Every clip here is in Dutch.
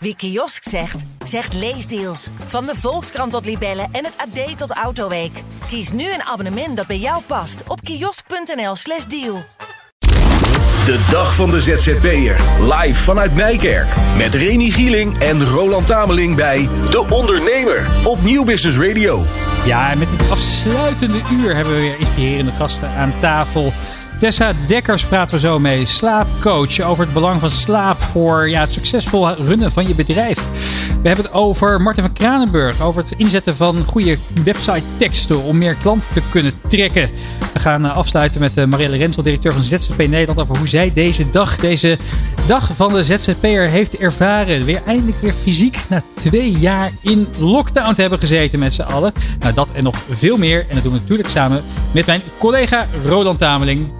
Wie kiosk zegt, zegt leesdeals. Van de Volkskrant tot Libellen en het AD tot Autoweek. Kies nu een abonnement dat bij jou past op kiosk.nl/slash deal. De dag van de ZZP'er. Live vanuit Nijkerk. Met Remy Gieling en Roland Tameling bij De Ondernemer. Op Nieuw Business Radio. Ja, en met dit afsluitende uur hebben we weer inspirerende gasten aan tafel. Tessa Dekkers praten we zo mee, slaapcoach, over het belang van slaap voor ja, het succesvol runnen van je bedrijf. We hebben het over Martin van Kranenburg, over het inzetten van goede website teksten om meer klanten te kunnen trekken. We gaan eh, afsluiten met eh, Marielle Rensel, directeur van ZZP Nederland, over hoe zij deze dag, deze dag van de ZZP'er heeft ervaren. Weer eindelijk weer fysiek na twee jaar in lockdown te hebben gezeten met z'n allen. Nou, dat en nog veel meer. En dat doen we natuurlijk samen met mijn collega Roland Tameling.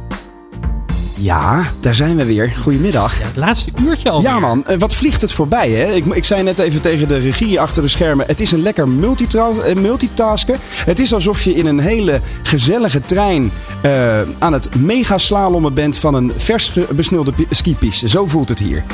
Ja, daar zijn we weer. Goedemiddag. Ja, het laatste uurtje al. Ja man, eh, wat vliegt het voorbij hè? Ik, ik zei net even tegen de regie achter de schermen. Het is een lekker eh, multitasken. Het is alsof je in een hele gezellige trein eh, aan het megaslalommen bent van een vers pi- skipiste. Zo voelt het hier.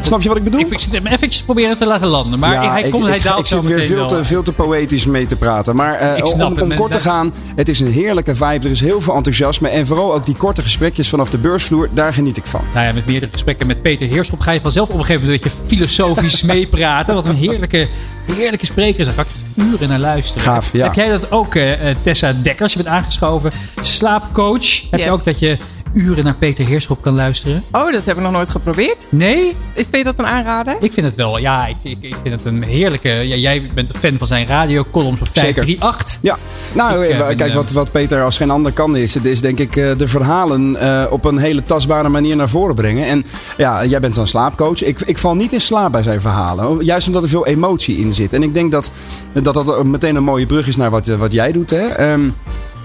Snap je wat ik bedoel? Ik, ik zit hem eventjes proberen te laten landen. Maar Ja, hij, komt, ik, hij ik, daalt ik zo zit weer veel te, veel te poëtisch mee te praten. Maar eh, Ik om, kort te gaan, het is een heerlijke vibe. Er is heel veel enthousiasme. En vooral ook die korte gesprekjes vanaf de beursvloer, daar geniet ik van. Nou ja, met meerdere gesprekken met Peter Heerschop ga je vanzelf op een gegeven moment een beetje filosofisch meepraten. Wat een heerlijke, heerlijke spreker is. Daar kan ik echt uren naar luisteren. Gaaf, ja. Heb jij dat ook, eh, eh, Tessa Dekkers? Je bent aangeschoven. Slaapcoach. Heb je ook dat je uren naar Peter Heerschop kan luisteren? Oh, dat heb ik nog nooit geprobeerd. Nee? Is Peter dat een aanrader? Ik vind het wel. Ja, ik, ik, ik vind het een heerlijke... Ja, jij bent een fan van zijn radiocolumns op Zeker. 538. Ja, nou, Ik, eh, ben, kijk, eh, wat, wat Peter als geen ander kan is, het is denk ik eh, de verhalen eh, op een hele tastbare manier naar voren brengen. En ja, jij bent dan slaapcoach. Ik, ik val niet in slaap bij zijn verhalen, juist omdat er veel emotie in zit. En ik denk dat dat, dat meteen een mooie brug is naar wat, wat jij doet. Hè? Ehm,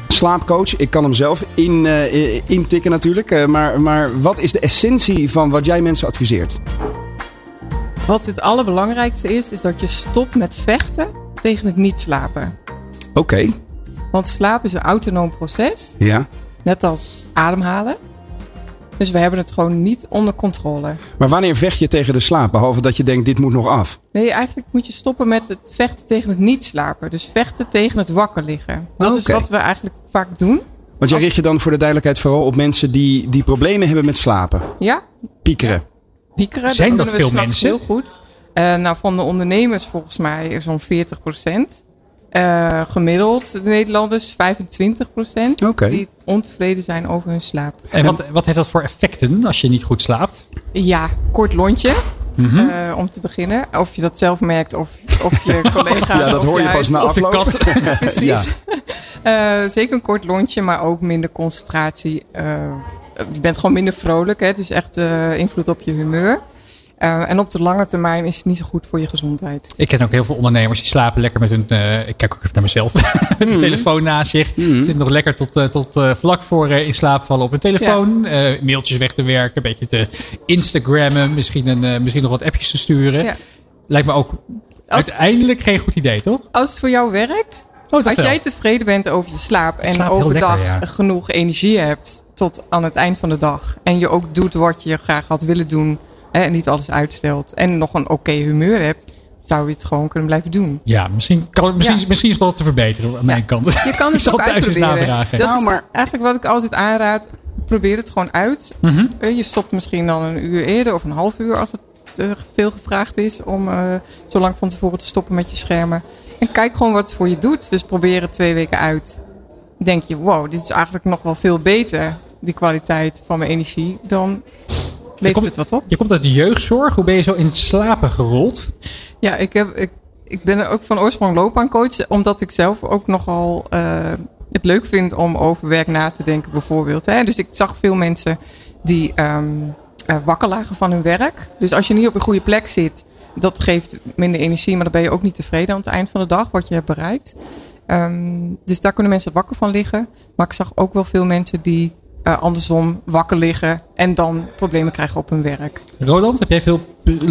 slaapcoach, ik kan hem zelf in, eh, intikken natuurlijk. Eh, maar, maar wat is de essentie van wat jij mensen adviseert? Wat het allerbelangrijkste is, is dat je stopt met vechten tegen het niet slapen. Oké, Want slaap is een autonoom proces, ja. net als ademhalen. Dus we hebben het gewoon niet onder controle. Maar wanneer vecht je tegen de slaap? Behalve dat je denkt, dit moet nog af. Nee, eigenlijk moet je stoppen met het vechten tegen het niet slapen. Dus vechten tegen het wakker liggen. Dat is wat we eigenlijk vaak doen. Want jij richt je dan voor de duidelijkheid vooral op mensen die, die problemen hebben met slapen. Ja, Piekeren. piekeren. Zijn dat veel mensen? Heel goed. Eh, nou, van de ondernemers volgens mij zo'n 40 procent. Eh, gemiddeld de Nederlanders 25 procent. Oké. Die ontevreden zijn over hun slaap. En wat, wat heeft dat voor effecten als je niet goed slaapt? Ja, kort lontje. Mhm. eh, om te beginnen. Of je dat zelf merkt of, of je collega's. Ja, dat hoor je pas na afloop. Precies. Ja. Eh, zeker een kort lontje, maar ook minder concentratie. Eh, je bent gewoon minder vrolijk. Hè? Het is echt eh, invloed op je humeur. Eh, en op de lange termijn is het niet zo goed voor je gezondheid. Ik ken ook heel veel ondernemers die slapen lekker met hun. eh, ik kijk ook even naar mezelf. met de telefoon naast zich. Zitten nog lekker tot, eh, tot eh, vlak voor eh, in slaap vallen op hun telefoon. Eh, mailtjes weg te werken. Een beetje te Instagrammen. Misschien, een, eh, misschien nog wat appjes te sturen. Ja. Lijkt me ook Als, uiteindelijk geen goed idee, toch? als het voor jou werkt, Oh, als wel. jij tevreden bent over je slaap en slaap overdag lekker, ja. genoeg energie hebt tot aan het eind van de dag. En je ook doet wat je graag had willen doen en niet alles uitstelt. En nog een oké humeur hebt, zou je het gewoon kunnen blijven doen. Ja, misschien, kan, het- misschien, Ja. misschien is het wel te verbeteren aan mijn kant. Je kan het zal ook thuis eens uitproberen. navragen. Dat Nou, is maar- eigenlijk wat ik altijd aanraad. Probeer het gewoon uit. Mhm. Eh, Je stopt misschien dan een uur eerder of een half uur als het te veel gevraagd is om eh, zo lang van tevoren te stoppen met je schermen. En kijk gewoon wat het voor je doet. Dus probeer het twee weken uit. Denk je, wow, dit is eigenlijk nog wel veel beter, die kwaliteit van mijn energie. Dan levert komt- het wat op. Je komt uit de jeugdzorg. Hoe ben je zo in het slapen gerold? Ja, ik, heb, ik, ik ben er ook van oorsprong loopbaancoach, omdat ik zelf ook nogal eh, het leuk vind om over werk na te denken, bijvoorbeeld. Hè? Dus ik zag veel mensen die eh, wakker lagen van hun werk. Dus als je niet op een goede plek zit, dat geeft minder energie, maar dan ben je ook niet tevreden aan het eind van de dag wat je hebt bereikt. Ehm, dus daar kunnen mensen wakker van liggen. Maar ik zag ook wel veel mensen die eh, andersom wakker liggen en dan problemen krijgen op hun werk. Roland, heb jij veel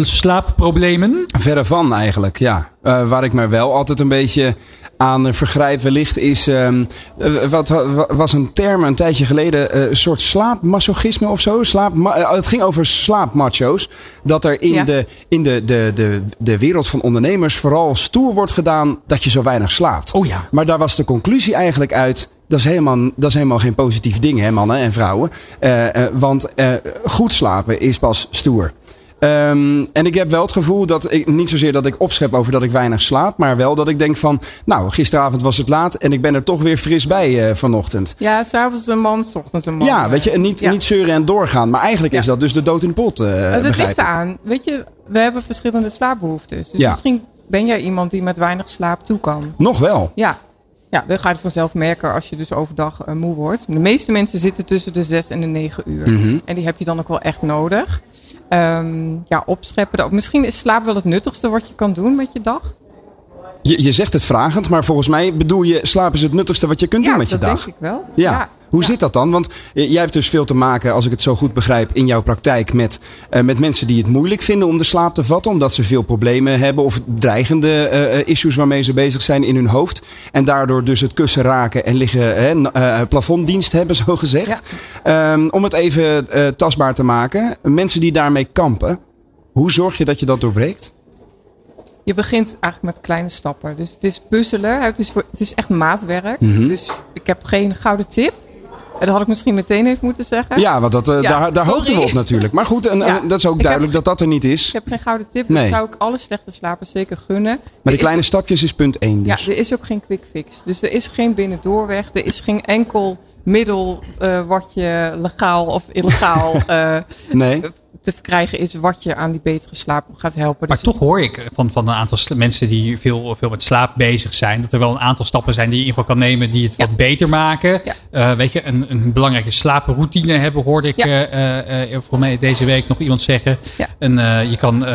slaapproblemen? Verre van eigenlijk, ja. Eh, waar ik me wel altijd een beetje aan vergrijp wellicht is... ehm, eh, wat wa- was een term een tijdje geleden? eh, een soort slaapmasochisme of zo? Slaap, het ging over slaapmacho's. Dat er in, Ja. de, in de, de, de, de wereld van ondernemers vooral stoer wordt gedaan dat je zo weinig slaapt. Oh ja. Maar daar was de conclusie eigenlijk uit. Dat is helemaal, dat is helemaal geen positief ding, hè, mannen en vrouwen. Eh, eh, want eh, goed slapen is pas stoer. Ehm, en ik heb wel het gevoel dat ik niet zozeer dat ik opschep over dat ik weinig slaap, maar wel dat ik denk van, nou, gisteravond was het laat en ik ben er toch weer fris bij vanochtend. Ja, s'avonds een man, s ochtends een man. Ja, weet je, en niet, Ja. niet zeuren en doorgaan. Maar eigenlijk is dat dus de dood in de pot. eh Het ligt eraan. Weet je, we hebben verschillende slaapbehoeftes. Dus Ja. misschien ben jij iemand die met weinig slaap toe kan. Nog wel. Ja. Ja, dan ga je vanzelf merken als je dus overdag eh, moe wordt. De meeste mensen zitten tussen de 6 en de 9 uur. Mhm. En die heb je dan ook wel echt nodig. Ehm, ja, opscheppen. dat- Misschien is slaap wel het nuttigste wat je kan doen met je dag. Je, je zegt het vragend, maar volgens mij bedoel je slaap is het nuttigste wat je kunt doen ja, met je dat dag. denk ik wel. Ja. Hoe Ja. zit dat dan? Want eh, jij hebt dus veel te maken, als ik het zo goed begrijp, in jouw praktijk met, eh, met mensen die het moeilijk vinden om de slaap te vatten. Omdat ze veel problemen hebben of dreigende eh, issues waarmee ze bezig zijn in hun hoofd. En daardoor dus het kussen raken en liggen, hè, plafonddienst hebben, zo gezegd. Ehm, om het even tastbaar te maken. Mensen die daarmee kampen, hoe zorg je dat je dat doorbreekt? Je begint eigenlijk met kleine stappen. Dus het is puzzelen. Het is, voor, het is echt maatwerk. Mhm. Dus ik heb geen gouden tip. En dat had ik misschien meteen even moeten zeggen. Ja, want dat, eh, Ja, daar, daar hoopten we op natuurlijk. Maar goed, en, Ja. dat is ook Ik duidelijk heb- dat dat er niet is. Ik heb geen gouden tip. Nee. Dat zou ik alle slechte slapers zeker gunnen. Maar Er die kleine stapjes is punt 1 dus. Ja, er is ook geen quick fix. Dus er is geen binnendoorweg. Er is geen enkel middel eh, wat je legaal of illegaal eh, Nee. Te verkrijgen is. Wat je aan die betere slaap gaat helpen. Maar Dus toch hoor ik van, van een aantal mensen die veel, veel met slaap bezig zijn. Dat er wel een aantal stappen zijn die je in ieder geval kan nemen die het Ja. wat beter maken. Ja. Eh, weet je, een, een belangrijke slaaproutine hebben hoorde ik Ja. eh, eh, voor mij deze week nog iemand zeggen. Ja. En eh, je kan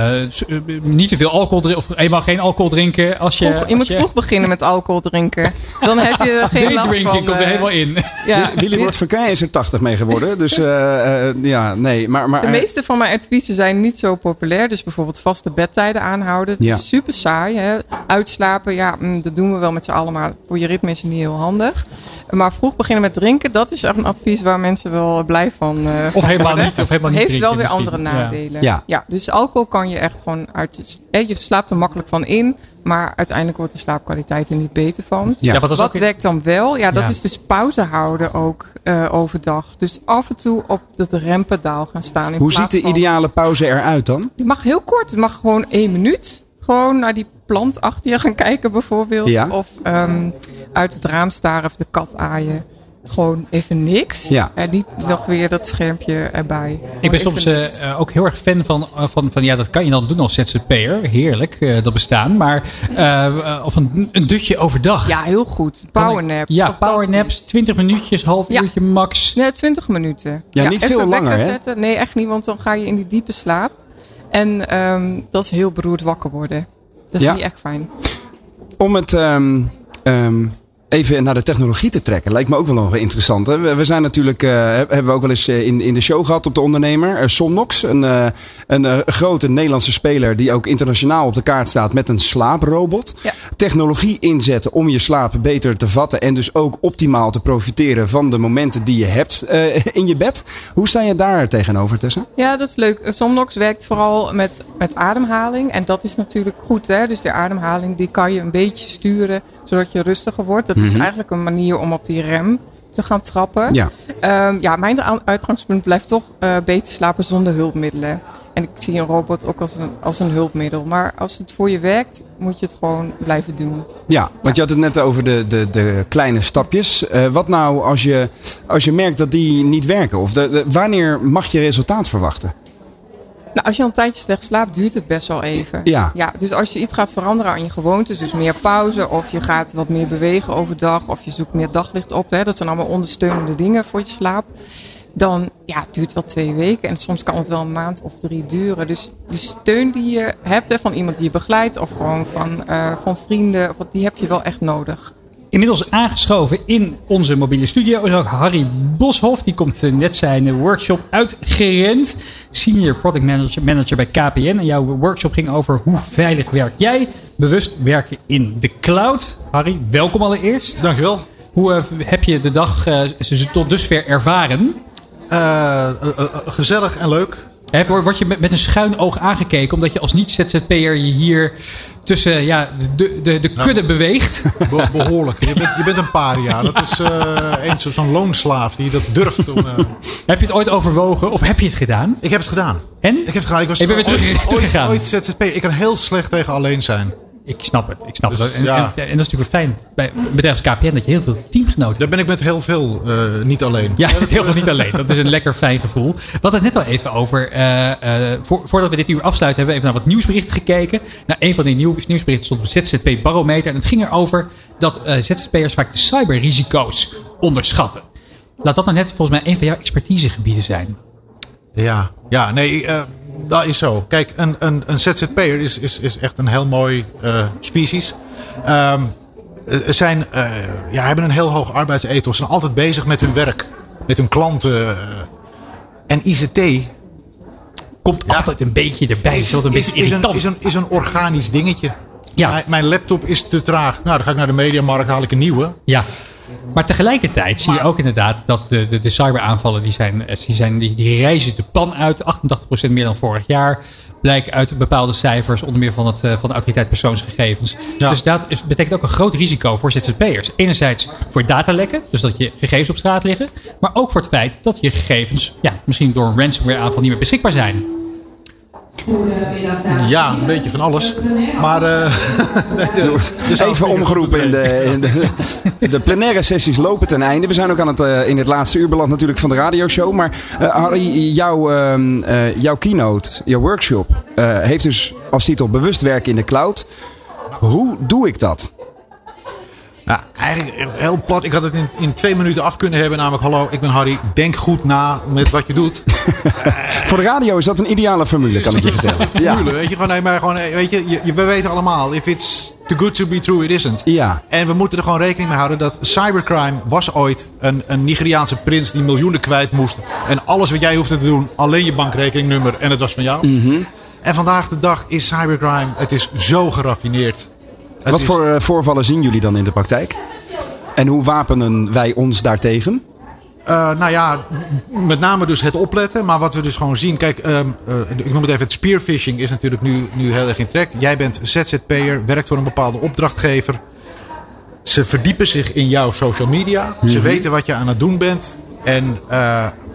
niet te veel alcohol drinken of helemaal geen alcohol drinken. Als je, vroeg- je als moet vroeg beginnen met alcohol drinken. Dan heb je geen last Daydrinking van... komt er helemaal in. ja, Willy wordt is er 80 mee geworden. Dus eh, eh, ja, nee. Maar, maar, De meeste van mijn adviezen zijn niet zo populair. Dus bijvoorbeeld vaste bedtijden aanhouden. Ja. is super saai. Hè? Uitslapen, ja, mm, dat doen we wel met z'n allen. Maar voor je ritme is het niet heel handig. Maar vroeg beginnen met drinken, dat is echt een advies waar mensen wel blij van uh, Of helemaal niet. Of helemaal niet Heeft drinken wel weer misschien. andere nadelen. Ja. Ja. dus alcohol kan je echt gewoon uit... Je slaapt er makkelijk van in. Maar uiteindelijk wordt de slaapkwaliteit er niet beter van. Ja. Wat ook werkt dan wel? Ja, dat Ja. is dus pauze houden ook eh, overdag. Dus af en toe op dat rempedaal gaan staan. In hoe ziet de van- ideale pauze eruit dan? Het mag heel kort. Het mag gewoon één minuut. Gewoon naar die plant achter je gaan kijken bijvoorbeeld. Ja. Of ehm, uit het raam staren of de kat aaien. Gewoon even niks. Ja. En niet nog weer dat schermpje erbij. Ik ben soms eh, eh, ook heel erg fan van, eh, van, van, ja, dat kan je dan doen als ZZP'er. Heerlijk, eh, dat bestaan. Maar, of een, een dutje overdag. ja, heel goed. Powernap. Ja, powernaps, 20 minuutjes, half Ja. uurtje max. Ja, 20 minuten. Ja, niet even veel langer, hè? Zetten. Nee, echt niet, want dan ga je in die diepe slaap. En ehm, dat is heel beroerd wakker worden. Dat is Ja. niet echt fijn. Om het ehm, ehm, even naar de technologie te trekken, lijkt me ook wel nog wel interessant. Hè? We, zijn natuurlijk, eh, hebben we ook wel eens eh, in, in de show gehad op de ondernemer. Eh, Somnox, een, een grote Nederlandse speler die ook internationaal op de kaart staat met een slaaprobot. Ja. Technologie inzetten om je slaap beter te vatten en dus ook optimaal te profiteren van de momenten die je hebt in je bed. Hoe sta je daar tegenover, Tessa? Ja, dat is leuk. Somnox werkt vooral met, met ademhaling. En dat is natuurlijk goed. Hè? Dus de ademhaling die kan je een beetje sturen zodat je rustiger wordt. Dat is eigenlijk een manier om op die rem te gaan trappen. Ja. Ehm, ja, mijn uitgangspunt blijft toch eh, beter slapen zonder hulpmiddelen. En ik zie een robot ook als een, als een hulpmiddel. Maar als het voor je werkt, moet je het gewoon blijven doen. Ja, want je had het net over de, de, de kleine stapjes. Eh, wat nou als je, als je merkt dat die niet werken? Of de, de- wanneer mag je resultaat verwachten? Nou, als je al een tijdje slecht slaapt, duurt het best wel even. Ja. ja. Dus als je iets gaat veranderen aan je gewoontes, dus meer pauze, of je gaat wat meer bewegen overdag, of je zoekt meer daglicht op, hè, dat zijn allemaal ondersteunende dingen voor je slaap. Dan ja, het duurt wel twee weken en soms kan het wel een maand of drie duren. Dus die steun die je hebt hè, van iemand die je begeleidt, of gewoon van, eh, van vrienden, die heb je wel echt nodig. Inmiddels aangeschoven in onze mobiele studio is ook Harry Boshoff. Die komt eh, net zijn eh, workshop uitgerend. Senior Product Manager, manager bij KPN. En jouw workshop ging over hoe veilig werk jij. Bewust werken in de cloud. Harry, welkom allereerst. Dankjewel. Hoe eh, heb je de dag tot dusver ervaren? Gezellig en leuk. Word je met, met een schuin oog aangekeken omdat je als niet-ZZP'er je hier tussen ja, de, de, de kudde beweegt? Be- behoorlijk. Je bent, je bent een paria. Dat is eh eens zo- zo'n loonslaaf die dat durft. Om, eh, heb je het ooit overwogen of heb je het gedaan? Ik heb het gedaan. En? Ik heb het gedaan. Ik, was Ik ben weer terug- ooit, teruggegaan. Ooit, ooit ZZP. Ik kan heel slecht tegen alleen zijn. Ik snap het. Ik snap Dus, het. En, ja. en, en dat is natuurlijk fijn bij bedrijf als KPN dat je heel veel teamgenoten hebt. Daar ben ik met heel veel eh, niet alleen. Ja, dat heel veel niet alleen. Dat is een lekker fijn gevoel. We hadden het net al even over. eh, eh, voor, voordat we dit uur afsluiten, hebben we even naar wat nieuwsberichten gekeken. Nou, een van die nieuws, nieuwsberichten stond op ZZP Barometer. En het ging erover dat ZZP'ers vaak de cyberrisico's onderschatten. Laat dat nou net volgens mij een van jouw expertisegebieden zijn. Ja, ja nee, dat is zo. Kijk, een, een, een ZZP'er is, is, is echt een heel mooi eh species. Ehm, eh, zijn, eh, ja, hebben een heel hoog arbeidsethos. Zijn altijd bezig met hun werk. Met hun klanten. en ICT Komt altijd een beetje erbij. Is, is, een beetje is, een, is, een, is een organisch dingetje. Ja. Mijn, mijn laptop is te traag. Nou, dan ga ik naar de mediamarkt, haal ik een nieuwe. Ja. Maar tegelijkertijd zie je ook inderdaad dat de, de, de cyberaanvallen die zijn, eh, die, zijn, die, die reizen de pan uit. 88% meer dan vorig jaar. Blijkt uit bepaalde cijfers, onder meer van, het, eh, van de autoriteit persoonsgegevens. Ja. Dus dat is, betekent ook een groot risico voor ZZP'ers. Enerzijds voor datalekken, dus dat je gegevens op straat liggen. Maar ook voor het feit dat je gegevens ja, misschien door een ransomware aanval niet meer beschikbaar zijn. Ja, een beetje van alles. Maar eh, Even omgeroepen in de, in de, de plenaire sessies lopen ten einde. We zijn ook aan het, eh, in het laatste uur beland natuurlijk van de radioshow. Maar eh, Harry, jouw, ehm, eh, jouw keynote, jouw workshop, heeft dus als titel Bewust werken in de cloud. Hoe doe ik dat? Ja, eigenlijk echt heel plat. Ik had het in, in twee minuten af kunnen hebben. Namelijk, hallo, ik ben Harry. Denk goed na met wat je doet. Voor de radio is dat een ideale formule, kan ik je vertellen. Formule, weet je, gewoon, nee, maar gewoon, eh, weet je, je- je- we weten allemaal, if it's too good to be true, it isn't. Ja. En we moeten er gewoon rekening mee houden dat cybercrime was ooit een, een Nigeriaanse prins die miljoenen kwijt moest. En alles wat jij hoefde te doen, alleen je bankrekeningnummer en het was van jou. Mhm. En vandaag de dag is cybercrime, het is zo geraffineerd. Het Wat is- voor eh, voorvallen zien jullie dan in de praktijk? En hoe wapenen wij ons daartegen? Eh, nou ja, met name dus het opletten. Maar wat we dus gewoon zien. Kijk, ehm, eh, ik noem het even het spearfishing is natuurlijk nu, nu heel erg in trek. Jij bent ZZP'er, werkt voor een bepaalde opdrachtgever. Ze verdiepen zich in jouw social media. Ze weten wat je aan het doen bent. En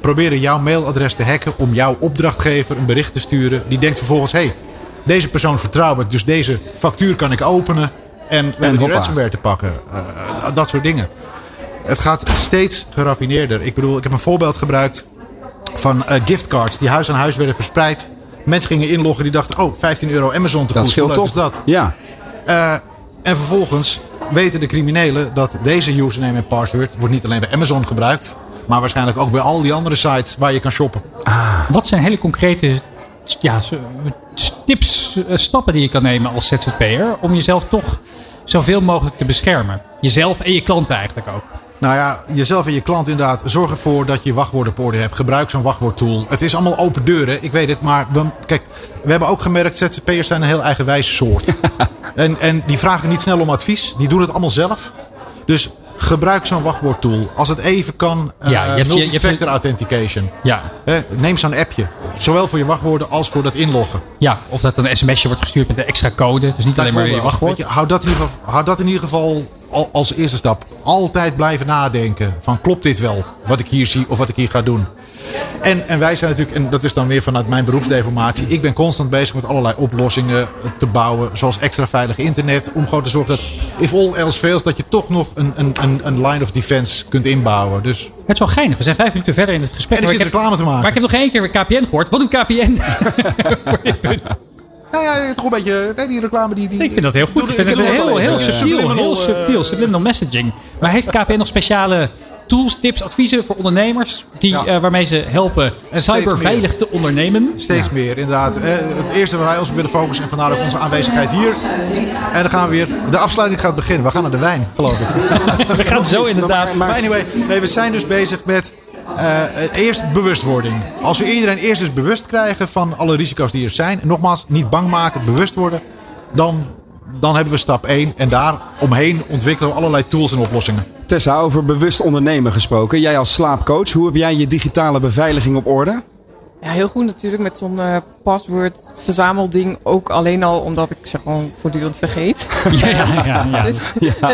proberen jouw mailadres te hacken om jouw opdrachtgever een bericht te sturen. Die denkt vervolgens, hé, hey, deze persoon vertrouw ik. Dus deze factuur kan ik openen. En we hebben ransomware te pakken. Eh, dat soort dingen. Het gaat steeds geraffineerder. Ik bedoel, ik heb een voorbeeld gebruikt van eh, giftcards die huis aan huis werden verspreid. Mensen gingen inloggen die dachten, oh, 15 euro Amazon te Dat goed. scheelt Hoe leuk toch? is dat? Ja. Eh, en vervolgens weten de criminelen dat deze username en password wordt niet alleen bij Amazon gebruikt, maar waarschijnlijk ook bij al die andere sites waar je kan shoppen. Wat zijn hele concrete ja, zo- tips, eh, stappen die je kan nemen als ZZP'er om jezelf toch zoveel mogelijk te beschermen? Jezelf en je klanten eigenlijk ook. Nou ja, jezelf en je klant inderdaad. Zorg ervoor dat je wachtwoorden op orde hebt. Gebruik zo'n wachtwoordtool. Het is allemaal open deuren, ik weet het. Maar we, kijk, we hebben ook gemerkt, ZZP'ers zijn een heel eigenwijs soort. en, en die vragen niet snel om advies. Die doen het allemaal zelf. Dus gebruik zo'n wachtwoordtool. Als het even kan, eh Ja, je hebt- hebt- multifactor authentication. Ja, neem zo'n appje. Zowel voor je wachtwoorden als voor dat inloggen. ja, of dat een sms'je wordt gestuurd met een extra code. Dus niet alleen maar je wachtwoord. je, hou, dat in ieder geval, hou dat in ieder geval al- als eerste stap. Altijd blijven nadenken. Van klopt dit wel? Wat ik hier zie of wat ik hier ga doen. En, en wij zijn natuurlijk, en dat is dan weer vanuit mijn beroepsdeformatie. Ik ben constant bezig met allerlei oplossingen te bouwen. Zoals extra veilig internet. Om gewoon te zorgen dat, if all else fails, dat je toch nog een, een, een, een line of defense kunt inbouwen. Dus, Het is wel geinig. We zijn vijf minuten verder in het gesprek. en zit ik heb- reclame te maken. Maar ik heb nog geen keer weer KPN gehoord. Wat doet KPN voor dit punt? Nou ja, toch een beetje, nee, die reclame die... die Ik vind dat heel goed. Doe- Ik vind het heel, heel even, eh, subtiel. Heel subtiel. Subliminal messaging. Maar heeft KPN nog speciale tools, tips, adviezen voor ondernemers. Die, Ja. eh, waarmee ze helpen cyberveilig te ondernemen. Steeds meer, inderdaad. Eh, het eerste waar wij ons op willen focussen en vandaar ook onze aanwezigheid hier. En dan gaan we weer, de afsluiting gaat beginnen. We gaan naar de wijn, geloof ik. We gaan zo inderdaad. Maar anyway, nee, we zijn dus bezig met eh, eerst bewustwording. Als we iedereen eerst eens bewust krijgen van alle risico's die er zijn. En nogmaals, niet bang maken, bewust worden. Dan, dan hebben we stap 1. En daar omheen ontwikkelen we allerlei tools en oplossingen. Tessa, over bewust ondernemen gesproken. Jij als slaapcoach, hoe heb jij je digitale beveiliging op orde? Ja, heel goed natuurlijk met zo'n eh paswoord verzamelding. Ook alleen al omdat ik ze gewoon voortdurend vergeet. Ja, ja, ja, ja. Dus dat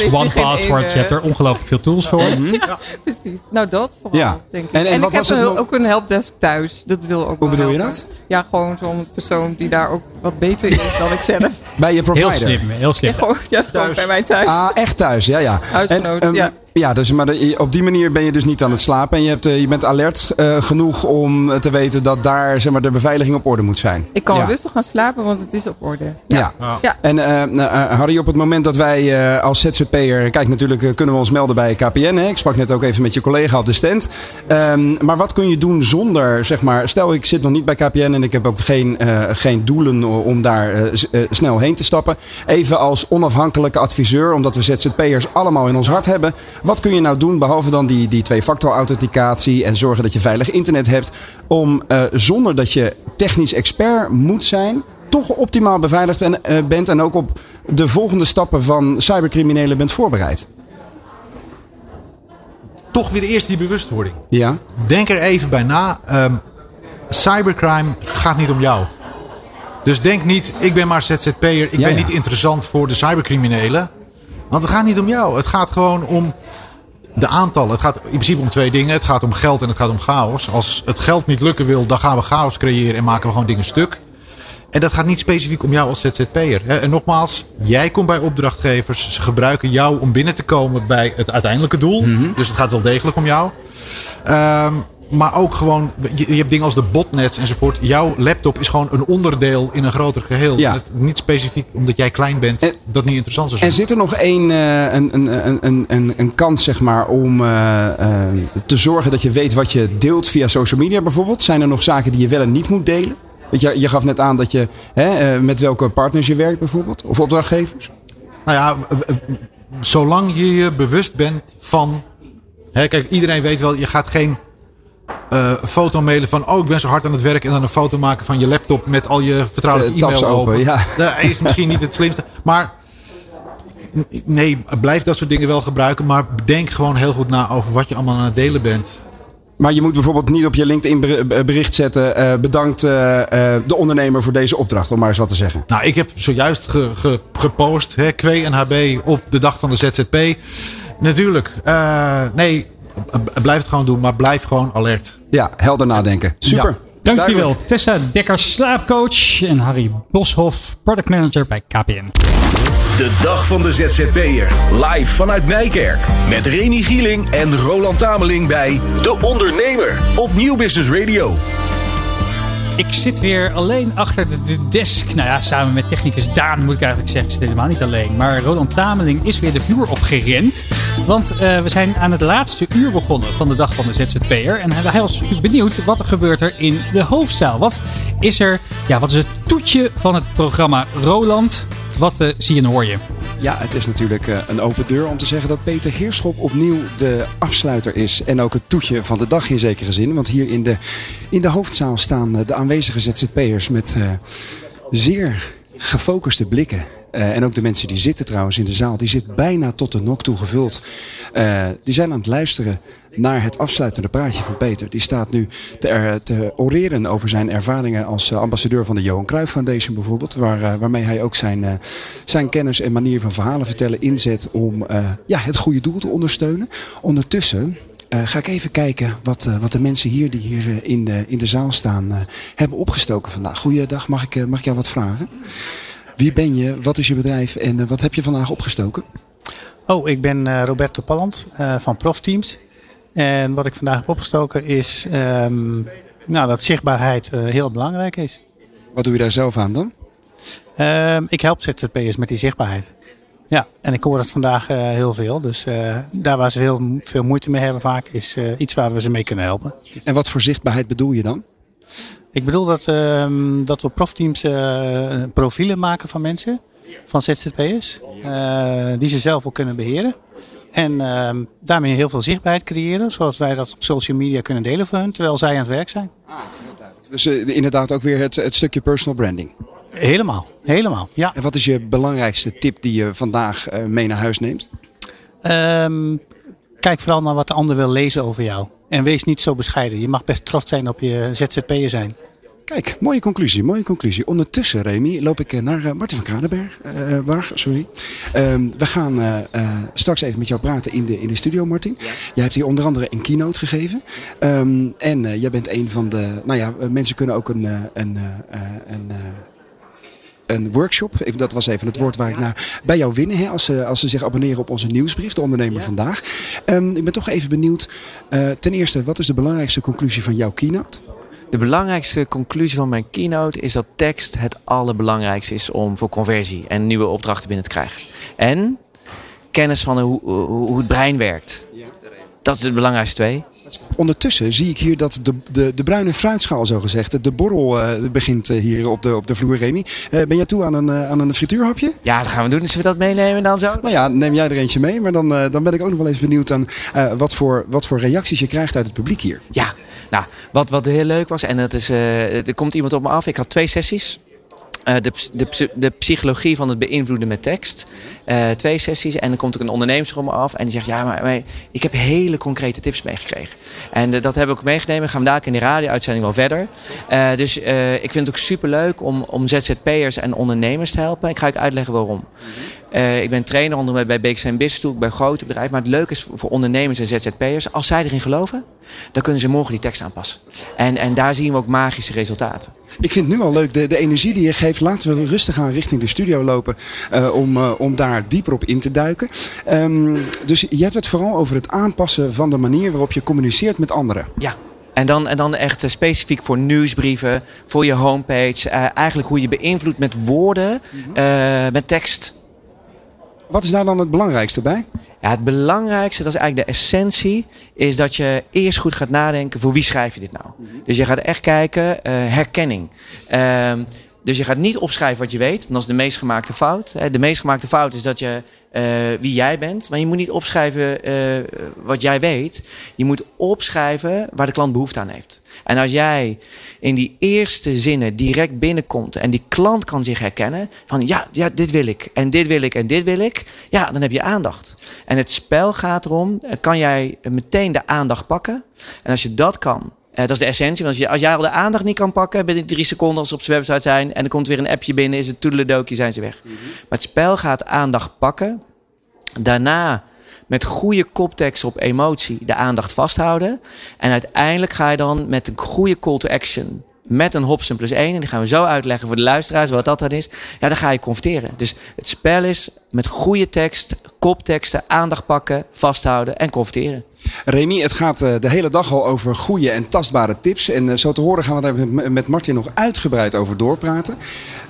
heeft geen OnePassword. ene- Je hebt er ongelooflijk veel tools voor. Precies. Nou, dat vooral, Ja. denk ik. En- En, en wat ik heb een- ook een helpdesk thuis. Dat wil ook Hoe wel bedoel je dat? Ja, gewoon zo'n persoon die daar ook wat beter is dan ik zelf. Bij je provider? Heel slim, heel slim. Ja, gewoon, ja, bij mij thuis. Ah, echt thuis, ja, ja. Huisgenoot, ehm, ja. Ja, dus, maar op die manier ben je dus niet aan het slapen. En je, hebt, eh, je bent alert eh, genoeg om te weten dat daar zeg maar, de beveiliging op orde moet zijn. ik kan ja. rustig gaan slapen, want het is op orde. Ja. Ja. En eh, nou, eh, Harry, op het moment dat wij eh, als ZZP'er... Kijk, natuurlijk kunnen we ons melden bij KPN. Hè? Ik sprak net ook even met je collega op de stand. Ehm, maar wat kun je doen zonder, zeg maar... Stel, ik zit nog niet bij KPN en ik heb ook geen, eh, geen doelen om daar snel heen te stappen. Even als onafhankelijke adviseur, omdat we ZZP'ers allemaal in ons hart hebben. Wat kun je nou doen, behalve dan die, die twee-factor authenticatie... en zorgen dat je veilig internet hebt... om eh, zonder dat je technisch expert moet zijn toch optimaal beveiligd ben- eh, bent en ook op de volgende stappen van cybercriminelen bent voorbereid. Toch weer eerst die bewustwording. Ja, Denk er even bij na. Ehm, cybercrime gaat niet om jou. Dus denk niet, ik ben maar ZZP'er. Ik Ja, ben ja. niet interessant voor de cybercriminelen. Want het gaat niet om jou. Het gaat gewoon om de aantallen. Het gaat in principe om twee dingen. Het gaat om geld en het gaat om chaos. Als het geld niet lukken wil, dan gaan we chaos creëren en maken we gewoon dingen stuk. En dat gaat niet specifiek om jou als ZZP'er. En nogmaals, jij komt bij opdrachtgevers. Ze gebruiken jou om binnen te komen bij het uiteindelijke doel. Dus het gaat wel degelijk om jou. Ehm, maar ook gewoon, je, je hebt dingen als de botnets enzovoort. Jouw laptop is gewoon een onderdeel in een groter geheel. Ja. Het, niet specifiek omdat jij klein bent, En- dat niet interessant zijn. en zit er nog één, eh, een, een, een, een, een, een kans zeg maar, om eh, eh, te zorgen dat je weet wat je deelt via social media bijvoorbeeld? Zijn er nog zaken die je wel en niet moet delen? Je, je gaf net aan dat je hè, met welke partners je werkt bijvoorbeeld, of opdrachtgevers. Nou ja, zolang je je bewust bent van. Hè, kijk, iedereen weet wel, je gaat geen eh, foto mailen van. Oh, ik ben zo hard aan het werk. En dan een foto maken van je laptop met al je vertrouwelijke Eh, e-mail open. ja. Dat is misschien niet het slimste. Maar nee, blijf dat soort dingen wel gebruiken. Maar denk gewoon heel goed na over wat je allemaal aan het delen bent. Maar je moet bijvoorbeeld niet op je LinkedIn ber- bericht zetten. eh, bedankt eh, eh, de ondernemer voor deze opdracht, om maar eens wat te zeggen. Nou, ik heb zojuist ge- ge- gepost, hè, Kwee en HB op de dag van de ZZP. Natuurlijk, eh, nee, blijf het gewoon doen, maar blijf gewoon alert. Ja, helder nadenken. Super. Ja. Dankjewel. Duidelijk. Tessa Dekker, slaapcoach. En Harry Boshoff, product manager bij KPN. De dag van de ZZP'er. Live vanuit Nijkerk. Met Remy Gieling en Roland Tameling bij De Ondernemer. Op Nieuw Business Radio. Ik zit weer alleen achter de, de desk. Nou ja, samen met technicus Daan moet ik eigenlijk zeggen. Ik zit helemaal niet alleen. Maar Roland Tameling is weer de vloer opgerend. Want eh, we zijn aan het laatste uur begonnen van de dag van de ZZP'er. En hij was natuurlijk benieuwd wat er gebeurt er in de hoofdzaal. Wat is er, ja, wat is het toetje van het programma Roland? Wat eh, zie je en hoor je? Ja, het is natuurlijk eh, een open deur om te zeggen dat Peter Heerschop opnieuw de afsluiter is. En ook het toetje van de dag in zekere zin. Want hier in de, in de hoofdzaal staan eh, de aanwezige ZZP'ers met zeer gefocuste blikken. En ook de mensen die zitten trouwens in de zaal, die zit bijna tot de nok toe gevuld. Die zijn aan het luisteren naar het afsluitende praatje van Peter. Die staat nu te, te oreren over zijn ervaringen als eh, ambassadeur van de Johan Cruijff Foundation bijvoorbeeld. Waar, eh, waarmee hij ook zijn, eh, zijn kennis en manier van verhalen vertellen inzet om ja, het goede doel te ondersteunen. Ondertussen ga ik even kijken wat, wat de mensen hier die hier in, de, in de zaal staan hebben opgestoken vandaag. Goeiedag, mag ik, mag ik jou wat vragen? Wie ben je? Wat is je bedrijf? En wat heb je vandaag opgestoken? Oh, ik ben Roberto Palland van Profteams. En wat ik vandaag heb opgestoken is ehm, nou, dat zichtbaarheid eh, heel belangrijk is. Wat doe je daar zelf aan dan? Ehm, ik help ZZP'ers met die zichtbaarheid. Ja, en ik hoor dat vandaag uh, heel veel. Dus uh, daar waar ze heel veel moeite mee hebben vaak, is iets waar we ze mee kunnen helpen. En wat voor zichtbaarheid bedoel je dan? Ik bedoel dat, ehm, dat we profteams profielen maken van mensen, van ZZP'ers, die ze zelf ook kunnen beheren. En ehm, daarmee heel veel zichtbaarheid creëren, zoals wij dat op social media kunnen delen voor hun, terwijl zij aan het werk zijn. Ah, dus inderdaad ook weer het, het stukje personal branding. Helemaal, helemaal, ja. En wat is je belangrijkste tip die je vandaag uh, mee naar huis neemt? Um, kijk vooral naar wat de ander wil lezen over jou. En wees niet zo bescheiden. Je mag best trots zijn op je ZZP'er zijn. Kijk, mooie conclusie, mooie conclusie. Ondertussen, Remy, loop ik eh, naar uh, Martin van Kranenberg. Uh, Barg, sorry. Um, we gaan uh, straks even met jou praten in de, in de studio, Martin. Ja. Jij hebt hier onder andere een keynote gegeven. Um, en jij bent een van de... Nou ja, mensen kunnen ook een... een, een een workshop. Dat was even het woord waar ik naar bij jou winnen. Hè, als, ze, als ze zich abonneren op onze nieuwsbrief, de ondernemer vandaag. Um, ik ben toch even benieuwd. Ten eerste, wat is de belangrijkste conclusie van jouw keynote? De belangrijkste conclusie van mijn keynote is dat tekst het allerbelangrijkste is om voor conversie en nieuwe opdrachten binnen te krijgen. En kennis van hoe, hoe het brein werkt. Dat is het belangrijkste twee. Ondertussen zie ik hier dat de, de, de bruine fruitschaal, zo gezegd, de borrel uh, begint uh, hier op de, op de vloer, Remy. Uh, ben jij toe aan een, aan een frituurhapje? Ja, dat gaan we doen. Zullen we dat meenemen dan zo? Nou ja, neem jij er eentje mee. Maar dan, dan ben ik ook nog wel even benieuwd aan wat, voor, wat voor reacties je krijgt uit het publiek hier. Ja, nou, wat, wat heel leuk was, en dat is, er komt iemand op me af. Ik had twee sessies. Uh, de, de, de, psychologie van het beïnvloeden met tekst. Uh, twee sessies. En dan komt er een ondernemer om me af. En die zegt: Ja, maar, ik heb hele concrete tips meegekregen. En dat hebben we ook meegenomen. Gaan we daar in de radio-uitzending wel verder. dus ik vind het ook super leuk om, om ZZP'ers en ondernemers te helpen. Ik ga je uitleggen waarom. Ik ben trainer onder bij BXN Business Tool, bij grote bedrijven. Maar het leuke is voor ondernemers en ZZP'ers, als zij erin geloven, dan kunnen ze morgen die tekst aanpassen. En, en daar zien we ook magische resultaten. Ik vind het nu al leuk, de, de energie die je geeft. Laten we rustig aan richting de studio lopen uh, om, uh, om daar dieper op in te duiken. Um, dus je hebt het vooral over het aanpassen van de manier waarop je communiceert met anderen. Ja, en dan, en dan echt specifiek voor nieuwsbrieven, voor je homepage. eigenlijk hoe je beïnvloedt met woorden, met tekst. Wat is daar dan het belangrijkste bij? Ja, het belangrijkste, dat is eigenlijk de essentie, is dat je eerst goed gaat nadenken voor wie schrijf je dit nou. Mhm. Dus je gaat echt kijken, uh, herkenning. Uh, dus je gaat niet opschrijven wat je weet, want dat is de meest gemaakte fout. De meest gemaakte fout is dat je wie jij bent. Maar je moet niet opschrijven uh, wat jij weet. Je moet opschrijven waar de klant behoefte aan heeft. En als jij in die eerste zinnen direct binnenkomt en die klant kan zich herkennen van ja, ja, dit wil ik en dit wil ik en dit wil ik, ja, dan heb je aandacht. En het spel gaat erom, kan jij meteen de aandacht pakken? En als je dat kan, uh, dat is de essentie. Want als, je, als jij al de aandacht niet kan pakken binnen drie seconden als ze op zijn website zijn en er komt weer een appje binnen, is het toedeledokie, zijn ze weg. Mhm. Maar het spel gaat aandacht pakken. Daarna met goede koptekst op emotie de aandacht vasthouden. En uiteindelijk ga je dan met een goede call to action met een Hobson plus 1. En die gaan we zo uitleggen voor de luisteraars wat dat dan is. Ja, dan ga je converteren. Dus het spel is met goede tekst, kopteksten, aandacht pakken, vasthouden en converteren. Remy, het gaat eh, de hele dag al over goede en tastbare tips. En eh, zo te horen gaan we daar met Martin nog uitgebreid over doorpraten.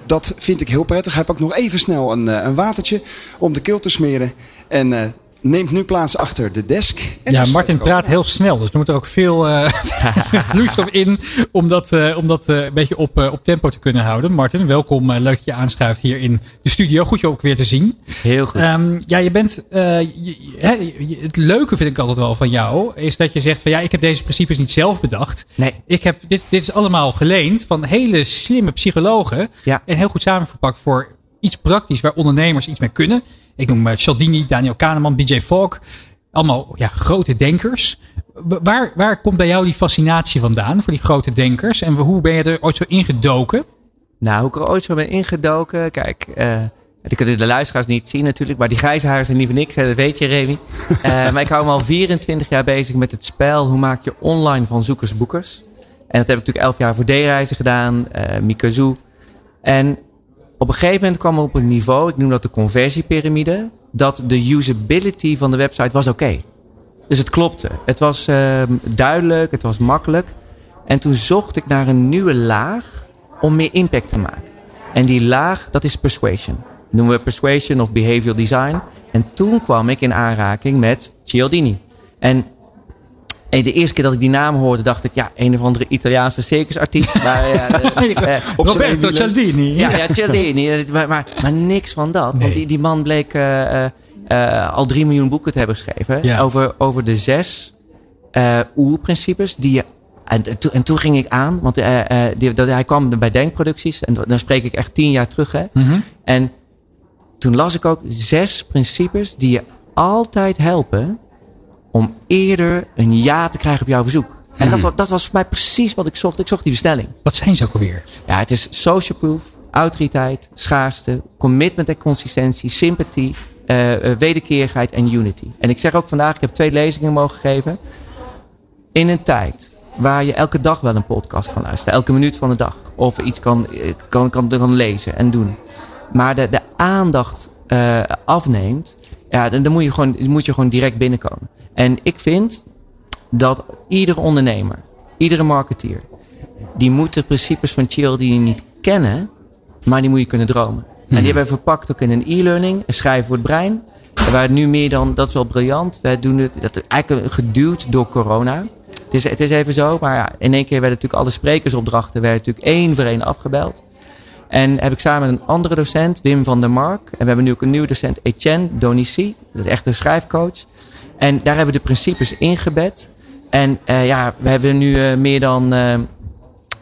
Dat vind ik heel prettig. Hij pakt nog even snel een, eh, een watertje om de keel te smeren. En neemt nu plaats achter de desk. ja, Martin praat heel snel, dus er moet er ook veel uh, vloeistof in om dat, uh, om dat uh, een beetje op, op tempo te kunnen houden. Martin, welkom. leuk dat je aanschuift hier in de studio. Goed je ook weer te zien. Heel goed. Um, ja, je bent. Je, hè, het leuke vind ik altijd wel van jou, is dat je zegt van ja, ik heb deze principes niet zelf bedacht. Nee. Ik heb, dit, dit is allemaal geleend van hele slimme psychologen. Ja. En heel goed samenverpakt voor iets praktisch waar ondernemers iets mee kunnen. Ik noem uh, Cialdini, Daniel Kahneman, BJ Fogg. Allemaal ja, grote denkers. Waar, waar komt bij jou die fascinatie vandaan voor die grote denkers? En hoe ben je er ooit zo ingedoken? Nou, hoe ik er ooit zo ben ingedoken. Kijk, uh, die kunnen de luisteraars niet zien natuurlijk. Maar die grijze haren zijn niet voor niks. Dat weet je, Remy. uh, maar ik hou me al 24 jaar bezig met het spel. Hoe maak je online van zoekers boekers? En dat heb ik natuurlijk elf jaar voor D-reizen gedaan. Uh, Mikazu. En op een gegeven moment kwam er op een niveau, ik noem dat de conversiepyramide, dat de usability van de website was oké. Dus het klopte. Het was uh, duidelijk, het was makkelijk. En toen zocht ik naar een nieuwe laag om meer impact te maken. En die laag, dat is persuasion. noemen we persuasion of behavioral design. En toen kwam ik in aanraking met Cialdini. En en de eerste keer dat ik die naam hoorde, dacht ik, ja, een of andere Italiaanse circusartiest. maar, ja, de- eh, Roberto Cialdini. ja, ja, Cialdini. Maar, maar, maar niks van dat. Nee. Want die, die man bleek eh, eh, eh, al drie miljoen boeken te hebben geschreven. Ja. Over, over de zes eh oerprincipes die je... En, en toen- en toen ging ik aan, want eh, eh, die, dat, hij kwam bij Denkproducties. En dan spreek ik echt tien jaar terug. Hè. Mhm. En toen las ik ook zes principes die je altijd helpen om eerder een ja te krijgen op jouw verzoek. En dat, wa- dat was voor mij precies wat ik zocht. Ik zocht die versnelling. Wat zijn ze ook alweer? Ja, het is social proof, autoriteit, schaarste, commitment en consistentie, sympathie, eh, wederkerigheid en unity. En ik zeg ook vandaag, ik heb twee lezingen mogen geven. In een tijd waar je elke dag wel een podcast kan luisteren, elke minuut van de dag. Of iets kan, eh, kan, kan, kan lezen en doen. Maar de, de aandacht afneemt, ja, dan, dan moet, je gewoon, moet je gewoon direct binnenkomen. En ik vind dat iedere ondernemer, iedere marketeer, die moet de principes van Cialdini niet kennen, maar die moet je kunnen dromen. En die hebben we verpakt ook in een e-learning, een schrijven voor het brein. En Waar nu meer dan, dat is wel briljant. Wij doen het, dat is eigenlijk geduwd door corona. Het is, het is even zo, maar ja, in één keer werden natuurlijk alle sprekersopdrachten werden natuurlijk één voor één afgebeld. En heb ik samen met een andere docent, Wim van der Mark. En we hebben nu ook een nieuwe docent, Etienne Donici. Dat is echt een schrijfcoach. En daar hebben we de principes ingebed. En eh, ja, we hebben nu eh, meer dan eh, eh,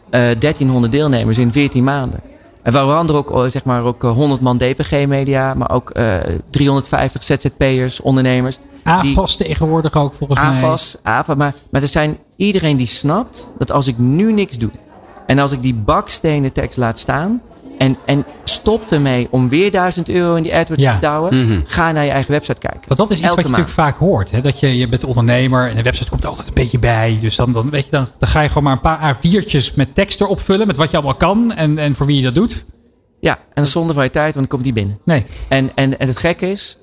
1300 deelnemers in 14 maanden. En waaronder ook, zeg maar, ook eh, 100 man DPG-media, maar ook eh 350 ZZP'ers, ondernemers. AFAS tegenwoordig ook volgens mij. AFAS, AFA, maar, maar er zijn iedereen die snapt dat als ik nu niks doe en als ik die bakstenen tekst laat staan en, en stop ermee om weer 1000 euro in die AdWords Ja. te douwen, ga naar je eigen website kijken. Want dat is iets Elke wat je maand. natuurlijk vaak hoort. Hè? Dat je, je bent ondernemer en een website komt er altijd een beetje bij. Dus dan, dan, weet je, dan, dan ga je gewoon maar een paar A4'tjes met tekst erop vullen. Met wat je allemaal kan en, en voor wie je dat doet. Ja, en zonder van je tijd, want dan komt die binnen. Nee. En, en, en het gekke is,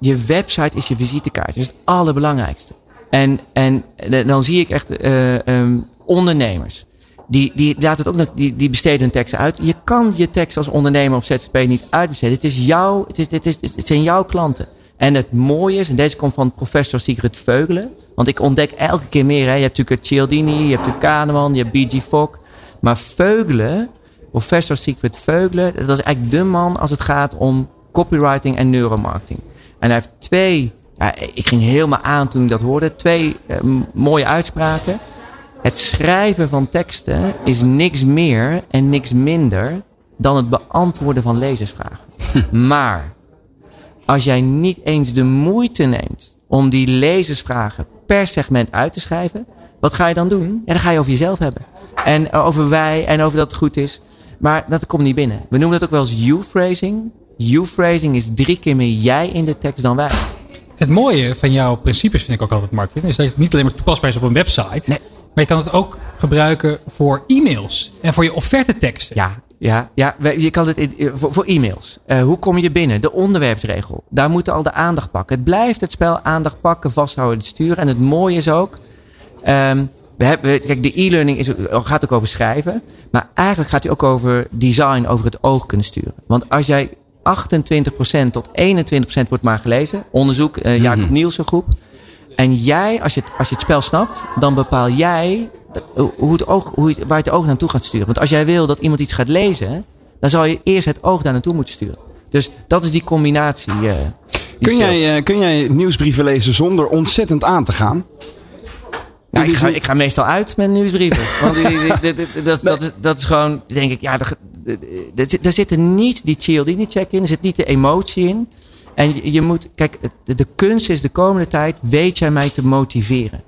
je website is je visitekaart. Dat is het allerbelangrijkste. En, en dan zie ik echt eh, ehm, ondernemers. Die, die, laten het ook nog, die, die besteden hun teksten uit. Je kan je tekst als ondernemer of ZZP niet uitbesteden. Het, is jouw, het, is, het, is, het zijn jouw klanten. En het mooie is, en deze komt van professor Sigrid Veugelen. Want ik ontdek elke keer meer. Hè. Je hebt natuurlijk Cialdini, je hebt natuurlijk Kahneman, je hebt B.G. Fogg. Maar Veugelen, professor Sigrid Veugelen, dat is eigenlijk de man als het gaat om copywriting en neuromarketing. En hij heeft twee, ik ging helemaal aan toen ik dat hoorde, twee eh, mooie uitspraken. Het schrijven van teksten is niks meer en niks minder dan het beantwoorden van lezersvragen. maar als jij niet eens de moeite neemt om die lezersvragen per segment uit te schrijven, wat ga je dan doen? Ja, dan ga je over jezelf hebben. En over wij en over dat het goed is. Maar dat komt niet binnen. We noemen dat ook wel eens you-phrasing. You-phrasing is drie keer meer jij in de tekst dan wij. Het mooie van jouw principes vind ik ook altijd, Martin, is dat het niet alleen maar toepasbaar is op een website. Nee. Maar je kan het ook gebruiken voor e-mails en voor je offerteteksten. Ja, ja, ja. Je kan het in- eh, voor, voor e-mails. Eh, hoe kom je binnen? De onderwerpsregel. Daar moeten al de aandacht pakken. Het blijft het spel aandacht pakken, vasthouden, sturen. En het mooie is ook. ehm, we hebben, kijk, de e-learning is, gaat ook over schrijven. Maar eigenlijk gaat hij ook over design, over het oog kunnen sturen. Want als jij 28% tot 21% wordt maar gelezen. Onderzoek, eh, Jacob Nielsen groep. En jij, als je, het, als je het spel snapt, dan bepaal jij dat- hoe het oog, hoe je, waar je het oog naartoe gaat sturen. Want als jij wil dat iemand iets gaat lezen, dan zal je eerst het oog daar naartoe moeten sturen. Dus dat is die combinatie. eh, die Kun jij, eh, kun jij nieuwsbrieven lezen zonder ontzettend aan te gaan? Nou, ik, ga, ik ga meestal uit met nieuwsbrieven. Want die- die- die- die- dat, dat, is, dat is gewoon, denk ik, ja, er, er, zit- er zit er niet die Cialdini-check in. Er zit niet de emotie in. En je, je moet, kijk, de, de kunst is de komende tijd, weet jij mij te motiveren.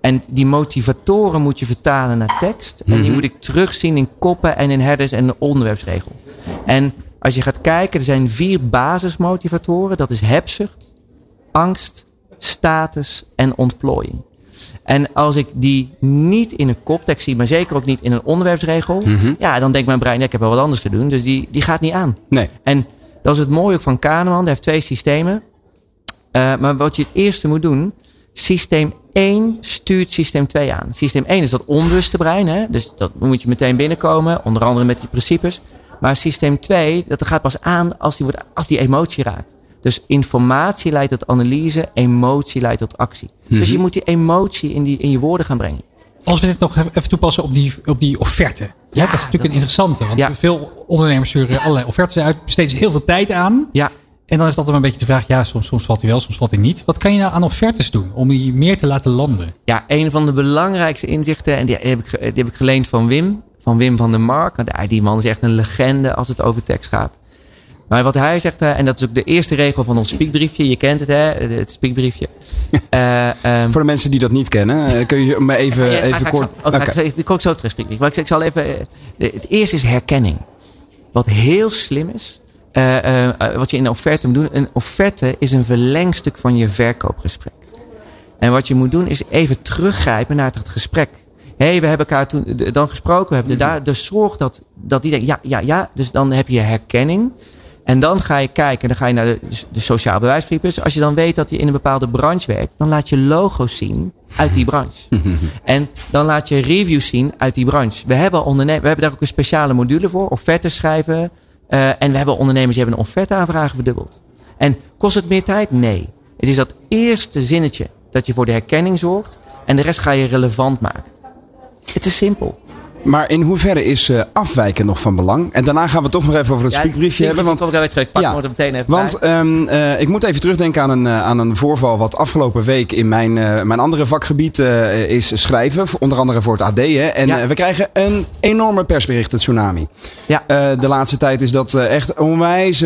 En die motivatoren moet je vertalen naar tekst. En die moet ik terugzien in koppen en in headers en de onderwerpsregel. En als je gaat kijken, er zijn vier basismotivatoren. Dat is hebzucht, angst, status en ontplooiing. En als ik die niet in een koptekst zie, maar zeker ook niet in een onderwerpsregel, ja, dan denkt mijn brein, ja, ik heb wel wat anders te doen. Dus die, die gaat niet aan. Nee. En dat is het mooie ook van Kahneman. Hij heeft twee systemen. Eh, maar wat je het eerste moet doen, systeem 1 stuurt systeem 2 aan. Systeem 1 is dat onbewuste brein. Hè? Dus dat moet je meteen binnenkomen, onder andere met die principes. Maar systeem 2, dat gaat pas aan als die, wordt, als die emotie raakt. Dus informatie leidt tot analyse, emotie leidt tot actie. Dus je moet die emotie in, die, in je woorden gaan brengen. Als we dit nog even toepassen op die, op die offerte. Ja, dat is natuurlijk een interessante. Want Ja. veel ondernemers sturen allerlei offertes uit. Besteden ze heel veel tijd aan. Ja, En dan is dat een beetje de vraag. Ja, soms, soms valt hij wel, soms valt hij niet. Wat kan je nou aan offertes doen? Om die meer te laten landen? Ja, een van de belangrijkste inzichten, en die heb ik, die heb ik geleend van Wim, van Wim van der Mark. Die man is echt een legende als het over tekst gaat. Maar wat hij zegt, en dat is ook de eerste regel van ons speakbriefje, je kent het hè, het speakbriefje. Eh, ehm, Voor de mensen die dat niet kennen, eh, kun je me even, Ja, ga- even ik kort... oh, ik zo- Ik kom zo terug, speakbriefje. Maar ik, ik zal even. eh, de- Het eerste is herkenning. Wat heel slim is. wat je in een offerte moet doen. Een offerte is een verlengstuk van je verkoopgesprek. En wat je moet doen is even teruggrijpen naar het gesprek. Hé, hey, we hebben elkaar toen dan gesproken. We hebben Mhm. daar, dus zorg dat, dat die denkt, ja, ja, ja. Dus dan heb je herkenning. En dan ga je kijken, dan ga je naar de, de sociaal bewijsbrief. Als je dan weet dat hij in een bepaalde branche werkt, dan laat je logo's zien uit die branche. en dan laat je reviews zien uit die branche. We hebben, onderne- we hebben daar ook een speciale module voor, offertes schrijven. Eh, en we hebben ondernemers die hebben een offerte-aanvragen verdubbeld. En kost het meer tijd? Nee. Het is dat eerste zinnetje dat je voor de herkenning zorgt. En de rest ga je relevant maken. Het is simpel. Maar in hoeverre is eh, afwijken nog van belang? En daarna gaan we het toch nog even over het Ja, speakbriefje hebben. Want Ik weer terug. Pak Ja, meteen even Want ehm, eh, ik moet even terugdenken aan een, eh, aan een voorval wat afgelopen week in mijn, mijn andere vakgebied is schrijven. Onder andere voor het AD. Hè. En Ja. we krijgen een enorme persberichten tsunami. Ja. De laatste tijd is dat echt onwijs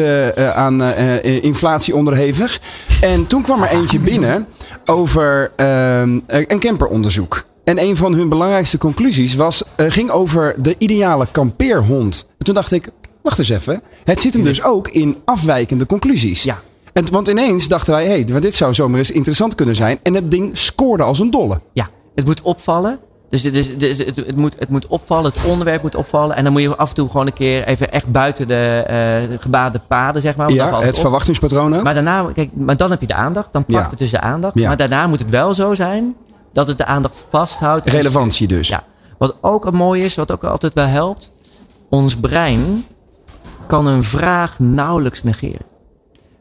aan inflatie onderhevig. En toen kwam er eentje binnen over ehm, eh, een camperonderzoek. En een van hun belangrijkste conclusies was, eh, ging over de ideale kampeerhond. En toen dacht ik, wacht eens even. Het zit hem dus ook in afwijkende conclusies. Ja. En, want ineens dachten wij, hé, hey, dit zou zomaar eens interessant kunnen zijn. En het ding scoorde als een dolle. Ja, het moet opvallen. Dus, het- dus, dus het, het, moet, het moet opvallen, het onderwerp moet opvallen. En dan moet je af en toe gewoon een keer even echt buiten de eh gebaande paden, zeg maar. Ja, het verwachtingspatroon ook. Maar daarna, kijk, maar dan heb je de aandacht. Dan pakt Ja. het dus de aandacht. Ja. Maar daarna moet het wel zo zijn dat het de aandacht vasthoudt. Relevantie dus. Ja. Wat ook mooi is, wat ook altijd wel helpt. Ons brein kan een vraag nauwelijks negeren.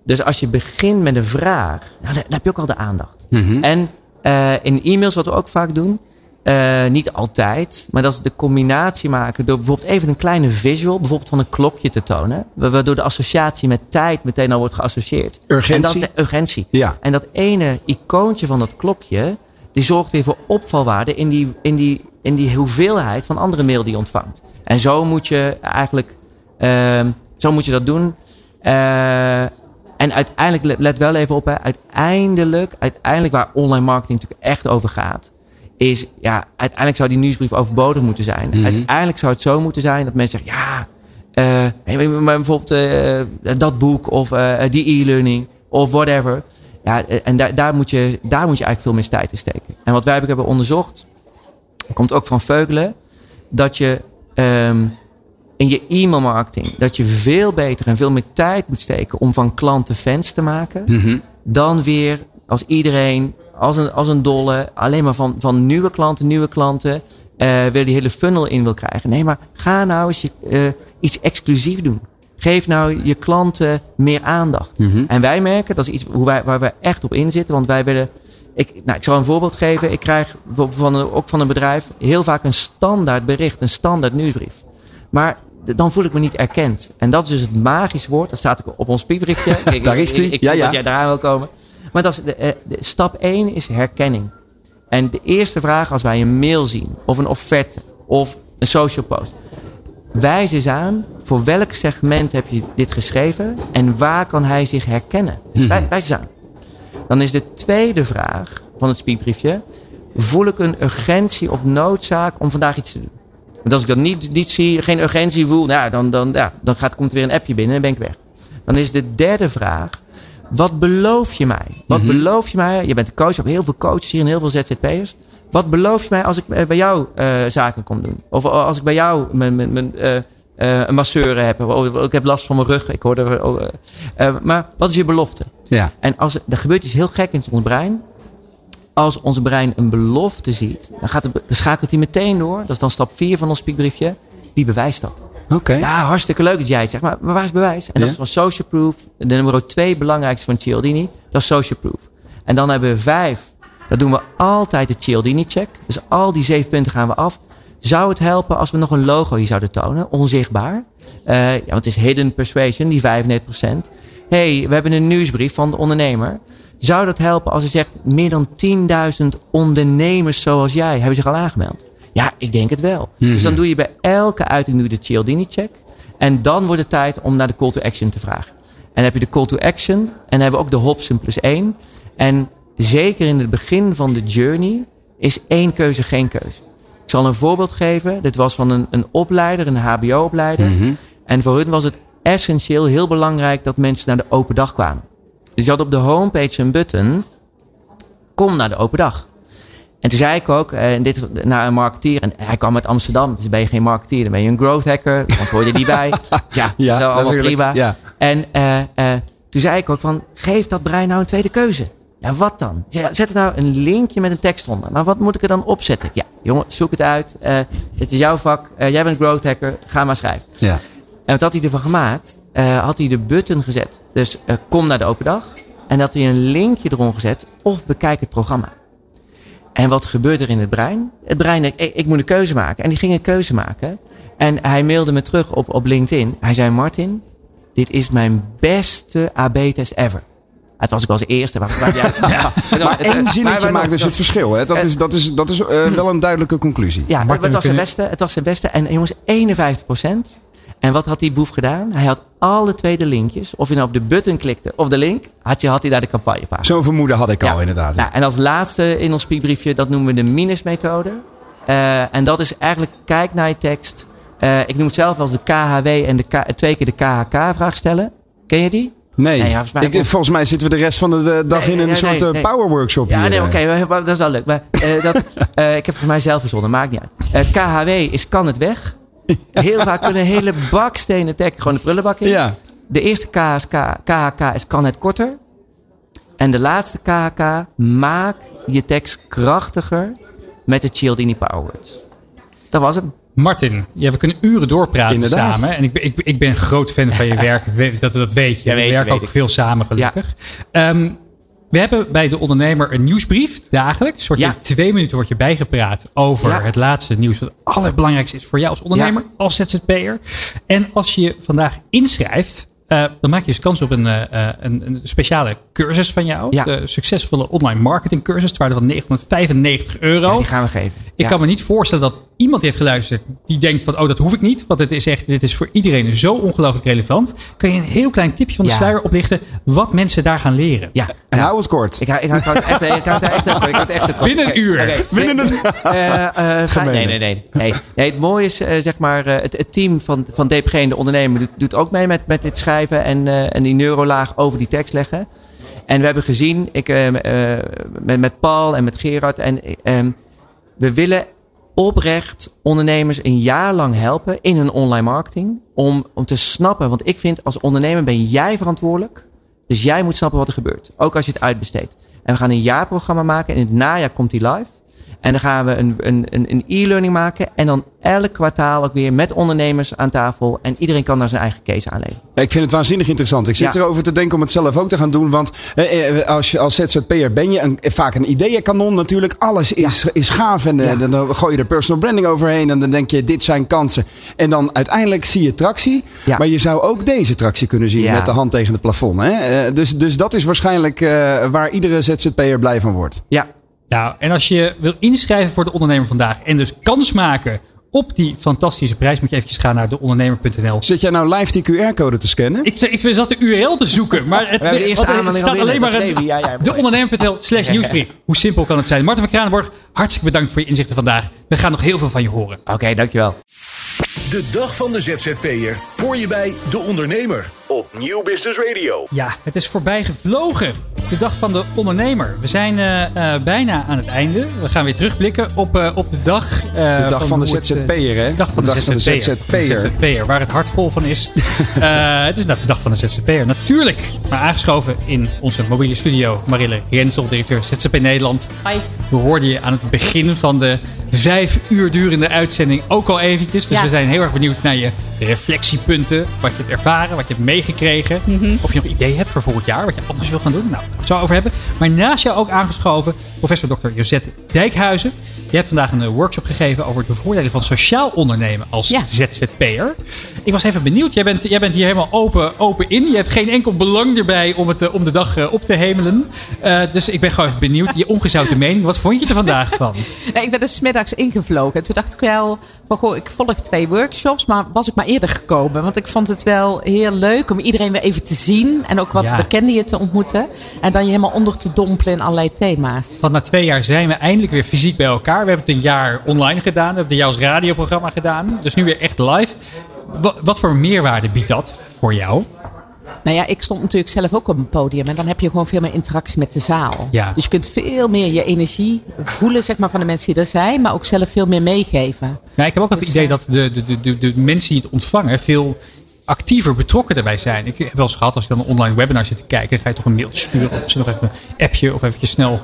Dus als je begint met een vraag, nou, dan, heb je ook al de aandacht. Mhm. En eh, in e-mails, wat we ook vaak doen, eh, niet altijd, maar dat is de combinatie maken door bijvoorbeeld even een kleine visual, bijvoorbeeld van een klokje te tonen, wa- waardoor de associatie met tijd meteen al wordt geassocieerd. Urgentie. En dat, urgentie. Ja. En dat ene icoontje van dat klokje, die zorgt weer voor opvalwaarde in die, in die, in die hoeveelheid van andere mail die je ontvangt. En zo moet je eigenlijk, ehm, zo moet je dat doen. Eh, en uiteindelijk, let- wel even op, hè, uiteindelijk, uiteindelijk waar online marketing natuurlijk echt over gaat, is, ja, uiteindelijk zou die nieuwsbrief overbodig moeten zijn. Mhm. Uiteindelijk zou het zo moeten zijn dat mensen zeggen, ja, maar bijvoorbeeld eh, dat boek of die e-learning of whatever. Ja, eh, en daar, daar, moet je, daar moet je eigenlijk veel meer tijd in steken. En wat wij hebben onderzocht, komt ook van Veugelen, dat je ehm, in je e-mail marketing, dat je veel beter en veel meer tijd moet steken om van klanten fans te maken, Mhm. dan weer als iedereen, als een, als een dolle, alleen maar van, van nieuwe klanten, nieuwe klanten, eh wil die hele funnel in wil krijgen. Nee, maar ga nou eens je, eh, iets exclusief doen. Geef nou je klanten meer aandacht. Mhm. En wij merken, dat is iets hoe wij, waar we echt op inzitten, want wij willen. Ik, nou, ik zal een voorbeeld geven. Ik krijg van een, ook van een bedrijf heel vaak een standaard bericht, een standaard nieuwsbrief. Maar dan voel ik me niet erkend. En dat is dus het magische woord. Dat staat ook op ons piekbriefje. Ik- Daar is ik- die. Ik, ik Ja, ja. dat jij daaraan wil komen. Maar dat is de, eh, de- stap 1 is herkenning. En de eerste vraag als wij een mail zien, of een offerte, of een social post. Wijs eens aan, voor welk segment heb je dit geschreven en waar kan hij zich herkennen? Wij- Wijs eens aan. Dan is de tweede vraag van het speakbriefje, voel ik een urgentie of noodzaak om vandaag iets te doen? Want als ik dat niet, niet zie, geen urgentie voel, nou, dan, dan, ja, dan gaat, komt er weer een appje binnen en ben ik weg. Dan is de derde vraag, wat beloof je mij? Wat beloof je mij? Je bent coach, hebt heel veel coaches hier en heel veel ZZP'ers. Wat beloof je mij als ik eh, bij jou eh, zaken kom doen? Of eh, als ik bij jou mijn, mijn, mijn, een masseur heb. Oh, ik heb last van mijn rug. Ik hoorde, oh, maar wat is je belofte? Ja. En als er, gebeurt iets heel gek in ons brein. Als ons brein een belofte ziet, dan, gaat het, dan schakelt hij meteen door. Dat is dan stap 4 van ons spiekbriefje. Wie bewijst dat? Oké. Ja, hartstikke leuk dat jij het zegt. Maar, maar waar is het bewijs? En dat is van social proof. De nummer twee belangrijkste van Cialdini. Dat is social proof. En dan hebben we vijf. Dat doen we altijd de Cialdini-check. Dus al die zeven punten gaan we af. Zou het helpen als we nog een logo hier zouden tonen? Onzichtbaar. Eh, ja, want het is hidden persuasion, die 95%. hey, we hebben een nieuwsbrief van de ondernemer. Zou dat helpen als je zegt... meer dan 10.000 ondernemers zoals jij hebben zich al aangemeld? Ja, ik denk het wel. Dus dan doe je bij elke uiting je de Cialdini-check. En dan wordt het tijd om naar de call to action te vragen. En dan heb je de call to action. En dan hebben we ook de Hobson plus één. En zeker in het begin van de journey is één keuze geen keuze. Ik zal een voorbeeld geven. Dit was van een, een opleider, een HBO-opleider. En voor hun was het essentieel, heel belangrijk dat mensen naar de open dag kwamen. Dus je had op de homepage een button. Kom naar de open dag. En toen zei ik ook, eh, en dit naar een marketeer. En hij kwam uit Amsterdam. Dus ben je geen marketeer, dan ben je een growth hacker. Dan hoor je die bij. Ja, Ja, zo allemaal natuurlijk. prima. Ja. En eh, eh, toen zei ik ook van, geef dat brein nou een tweede keuze. Ja, wat dan? Zet er nou een linkje met een tekst onder. Maar wat moet ik er dan opzetten? Ja, jongen, zoek het uit. Eh, het is jouw vak. Eh, jij bent growth hacker. Ga maar schrijven. Ja. En wat had hij ervan gemaakt? Eh, had hij de button gezet. Dus kom naar de open dag. En had hij een linkje erom gezet. Of bekijk het programma. En wat gebeurt er in het brein? Het brein denkt, ik, ik moet een keuze maken. En die ging een keuze maken. En hij mailde me terug op, op LinkedIn. Hij zei, Martin, dit is mijn beste AB-test ever. Het was ook als eerste. Maar, maar, ja, Maar één zinnetje maar- maakt dus het verschil. Hè? Dat is, dat is, dat is eh, wel een duidelijke conclusie. Ja, Martin, het was, zijn beste, het was zijn beste. En jongens, 51% En wat had die boef gedaan? Hij had alle twee de linkjes. Of je nou op de button klikte of de link. Had, je, had hij daar de campagnepagina. Zo'n vermoeden had ik al inderdaad. Ja, en als laatste in ons speakbriefje, dat noemen we de minus-methode. Eh, en dat is eigenlijk, kijk naar je tekst. Eh, ik noem het zelf als de KHW en de K, twee keer de KHK-vraag stellen. Ken je die? Nee, Nee, ja, volgens mij- ik, volgens mij zitten we de rest van de, de dag Nee, in een nee, soort eh, power workshop Ja, hier. nee, eh. oké, maar dat is wel leuk. Maar, eh, dat, eh, ik heb het voor mij zelf verzonnen, maakt niet uit. Eh, KHW is kan het weg. Heel vaak kunnen hele bakstenen tekst gewoon de prullenbak in. Ja. De eerste K is K, KHK is kan het korter. En de laatste KHK, maak je tekst krachtiger met de Cialdini Power Words. Dat was hem. Martin, ja, we kunnen uren doorpraten Inderdaad. samen. En ik, ben- ik, ik ben een groot fan van je werk. We- Dat, dat weet je. Ja, weet we werken ook ik. veel samen, gelukkig. Ehm, we hebben bij de ondernemer een nieuwsbrief, dagelijks. Ja. in twee minuten wordt je bijgepraat over Ja. het laatste nieuws. Wat het allerbelangrijkste is voor jou als ondernemer, als ZZP'er. En als je vandaag inschrijft, eh, dan maak je dus kans op een, eh, eh, een, een speciale cursus van jou. Ja. De succesvolle online marketing cursus. ter waarde van 995 euro. Ja, die gaan we geven. Ik Ja. kan me niet voorstellen dat iemand die heeft geluisterd die denkt van oh dat hoef ik niet, want het is echt dit is voor iedereen zo ongelooflijk relevant. Kan je een heel klein tipje van de Ja. sluier oplichten wat mensen daar gaan leren? Ja. En hou het kort. Ik, hou- ik, hou- ik hou het echt, ik hou het echt, ik hou het echt Binnen een uur. oké. Binnen Eh, eh, nee, nee, nee, nee. nee. Het mooie is, eh, zeg maar, eh, het, het team van, van DPG en de ondernemer doet, doet ook mee met, met dit schrijven en, eh, en die neurolaag over die tekst leggen. En we hebben gezien, ik, eh, eh, met, met Paul en met Gerard, en eh, we willen oprecht ondernemers een jaar lang helpen in hun online marketing. Om, om te snappen, want ik vind als ondernemer ben jij verantwoordelijk. Dus jij moet snappen wat er gebeurt. Ook als je het uitbesteedt. En we gaan een jaarprogramma maken. In het najaar komt die live. En dan gaan we een, een, een, een e-learning maken. En dan elk kwartaal ook weer met ondernemers aan tafel. En iedereen kan daar zijn eigen case aanleveren. Ik vind het waanzinnig interessant. Ik zit Ja. erover te denken om het zelf ook te gaan doen. Want eh, eh, als je als ZZP'er ben je een, vaak een ideeënkanon natuurlijk. Alles is, is gaaf. En eh, Ja. dan- dan gooi je er personal branding overheen. En dan denk je, dit zijn kansen. En dan uiteindelijk zie je tractie. Maar je zou ook deze tractie kunnen zien met de hand tegen het plafond. Hè? Eh, dus, dus dat is waarschijnlijk eh, waar iedere ZZP'er blij van wordt. Ja, Nou, en als je wil inschrijven voor de ondernemer vandaag en dus kans maken op die fantastische prijs, moet je eventjes gaan naar deondernemer.nl. Zit jij nou live die QR-code te scannen? Ik, ik zat de URL te zoeken, maar het, We hebben de eerste er aanmelding staat al alleen maar een. Ja, ja, deondernemer.nl slash nieuwsbrief. Hoe simpel kan het zijn? Martin van Kranenborg, hartstikke bedankt voor je inzichten vandaag. We gaan nog heel veel van je horen. oké, dankjewel. De dag van de ZZP'er hoor je bij De Ondernemer op Nieuw Business Radio. Ja, het is voorbij gevlogen. De dag van de ondernemer. We zijn eh, eh, bijna aan het einde. We gaan weer terugblikken op, eh, op de dag. eh, De dag van de ZZP'er, hè? De dag van de, ZZP'er. ZZP'er. De ZZP'er, waar het hart vol van is. Eh, het is inderdaad de dag van de ZZP'er. Natuurlijk. Maar aangeschoven in onze mobiele studio. Marille Rensel, directeur ZZP Nederland. Hi. We hoorden je aan het begin van de vijf uur durende uitzending ook al eventjes. Dus Ja. we zijn heel erg benieuwd naar je reflectiepunten. Wat je hebt ervaren, wat je hebt meegekregen. Of je nog ideeën hebt voor volgend jaar, wat je anders wil gaan doen. Nou, daar gaan we het zo over hebben. Maar naast jou ook aangeschoven, professor Dr. Josette Dijkhuizen. Je hebt vandaag een eh, workshop gegeven over de bevoordeling van sociaal ondernemen als Ja. ZZP'er. Ik was even benieuwd. Jij bent, jij bent hier helemaal open, open in. Je hebt geen enkel belang erbij om, het, eh, om de dag eh, op te hemelen. Dus ik ben gewoon even benieuwd. Je ongezouten mening. Wat vond je er vandaag van? Nee, ik ben dus middags ingevlogen. Toen dacht ik wel van goh, ik volg twee workshops, maar was ik maar eerder gekomen. Want ik vond het wel heel leuk om iedereen weer even te zien. En ook wat Ja. bekenden te ontmoeten. En dan je helemaal onder te dompelen in allerlei thema's. Want na twee jaar zijn we eindelijk weer fysiek bij elkaar. We hebben het een jaar online gedaan. We hebben het een jaar als radioprogramma gedaan. Dus nu weer echt live. Wa- Wat voor meerwaarde biedt dat voor jou? Nou ja, ik stond natuurlijk zelf ook op een podium. En dan heb je gewoon veel meer interactie met de zaal. Ja. Dus je kunt veel meer je energie voelen zeg maar, van de mensen die er zijn. Maar ook zelf veel meer meegeven. Nou, ik heb ook het Dus, idee eh, dat de, de, de, de, de mensen die het ontvangen veel actiever betrokken erbij zijn. Ik heb wel eens gehad, als ik dan een online webinar zit te kijken, dan ga je toch een mailtje sturen of nog even een appje of eventjes snel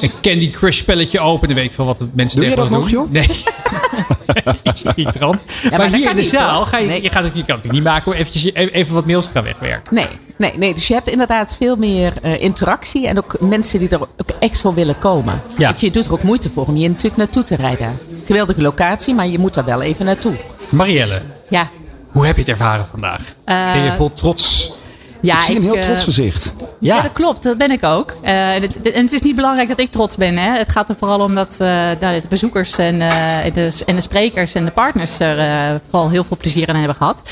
een Candy Crush spelletje open. Dan weet ik veel wat de mensen Doe je dat tegenwoordig nog, doen. Nee. Iets irritant. maar, hier in de niet, zaal hoor. ga je, Nee. je, gaat het, je kan het niet maken om eventjes, je- even wat mails te gaan wegwerken. Nee, nee, nee. Dus je hebt inderdaad veel meer eh, interactie. En ook mensen die er ook echt voor willen komen. Ja. Want je doet er ook moeite voor om hier natuurlijk naartoe te rijden. Geweldige locatie, maar je moet daar wel even naartoe. Marielle, Ja. hoe heb je het ervaren vandaag? Eh, ben je vol trots? Ja, ik zie een heel eh, trots gezicht. Ja. Ja, dat klopt. Dat ben ik ook. Eh, en, het, en het is niet belangrijk dat ik trots ben. Hè. Het gaat er vooral om dat eh, nou, de bezoekers en, eh, de, en de sprekers en de partners er eh, vooral heel veel plezier in hebben gehad.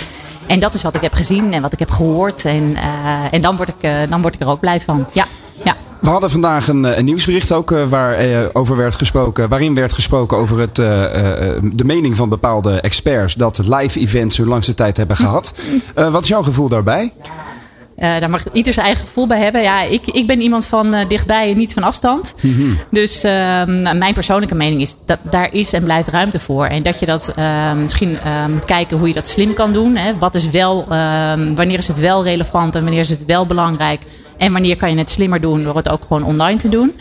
En dat is wat ik heb gezien en wat ik heb gehoord. En, eh, en dan, word ik, eh, dan word ik er ook blij van. Ja, ja. We hadden vandaag een, een nieuwsbericht ook eh, waar eh, over werd gesproken, waarin werd gesproken over het, eh, eh, de mening van bepaalde experts dat live events hun langste tijd hebben gehad. Eh, wat is jouw gevoel daarbij? Eh, daar mag ieder zijn eigen gevoel bij hebben. Ja, ik, ik ben iemand van eh, dichtbij en niet van afstand. Dus ehm, mijn persoonlijke mening is dat daar is en blijft ruimte voor. En dat je dat ehm, misschien ehm, moet kijken hoe je dat slim kan doen. Hè. Wat is wel, wanneer is het wel relevant en wanneer is het wel belangrijk. En wanneer kan je het slimmer doen door het ook gewoon online te doen.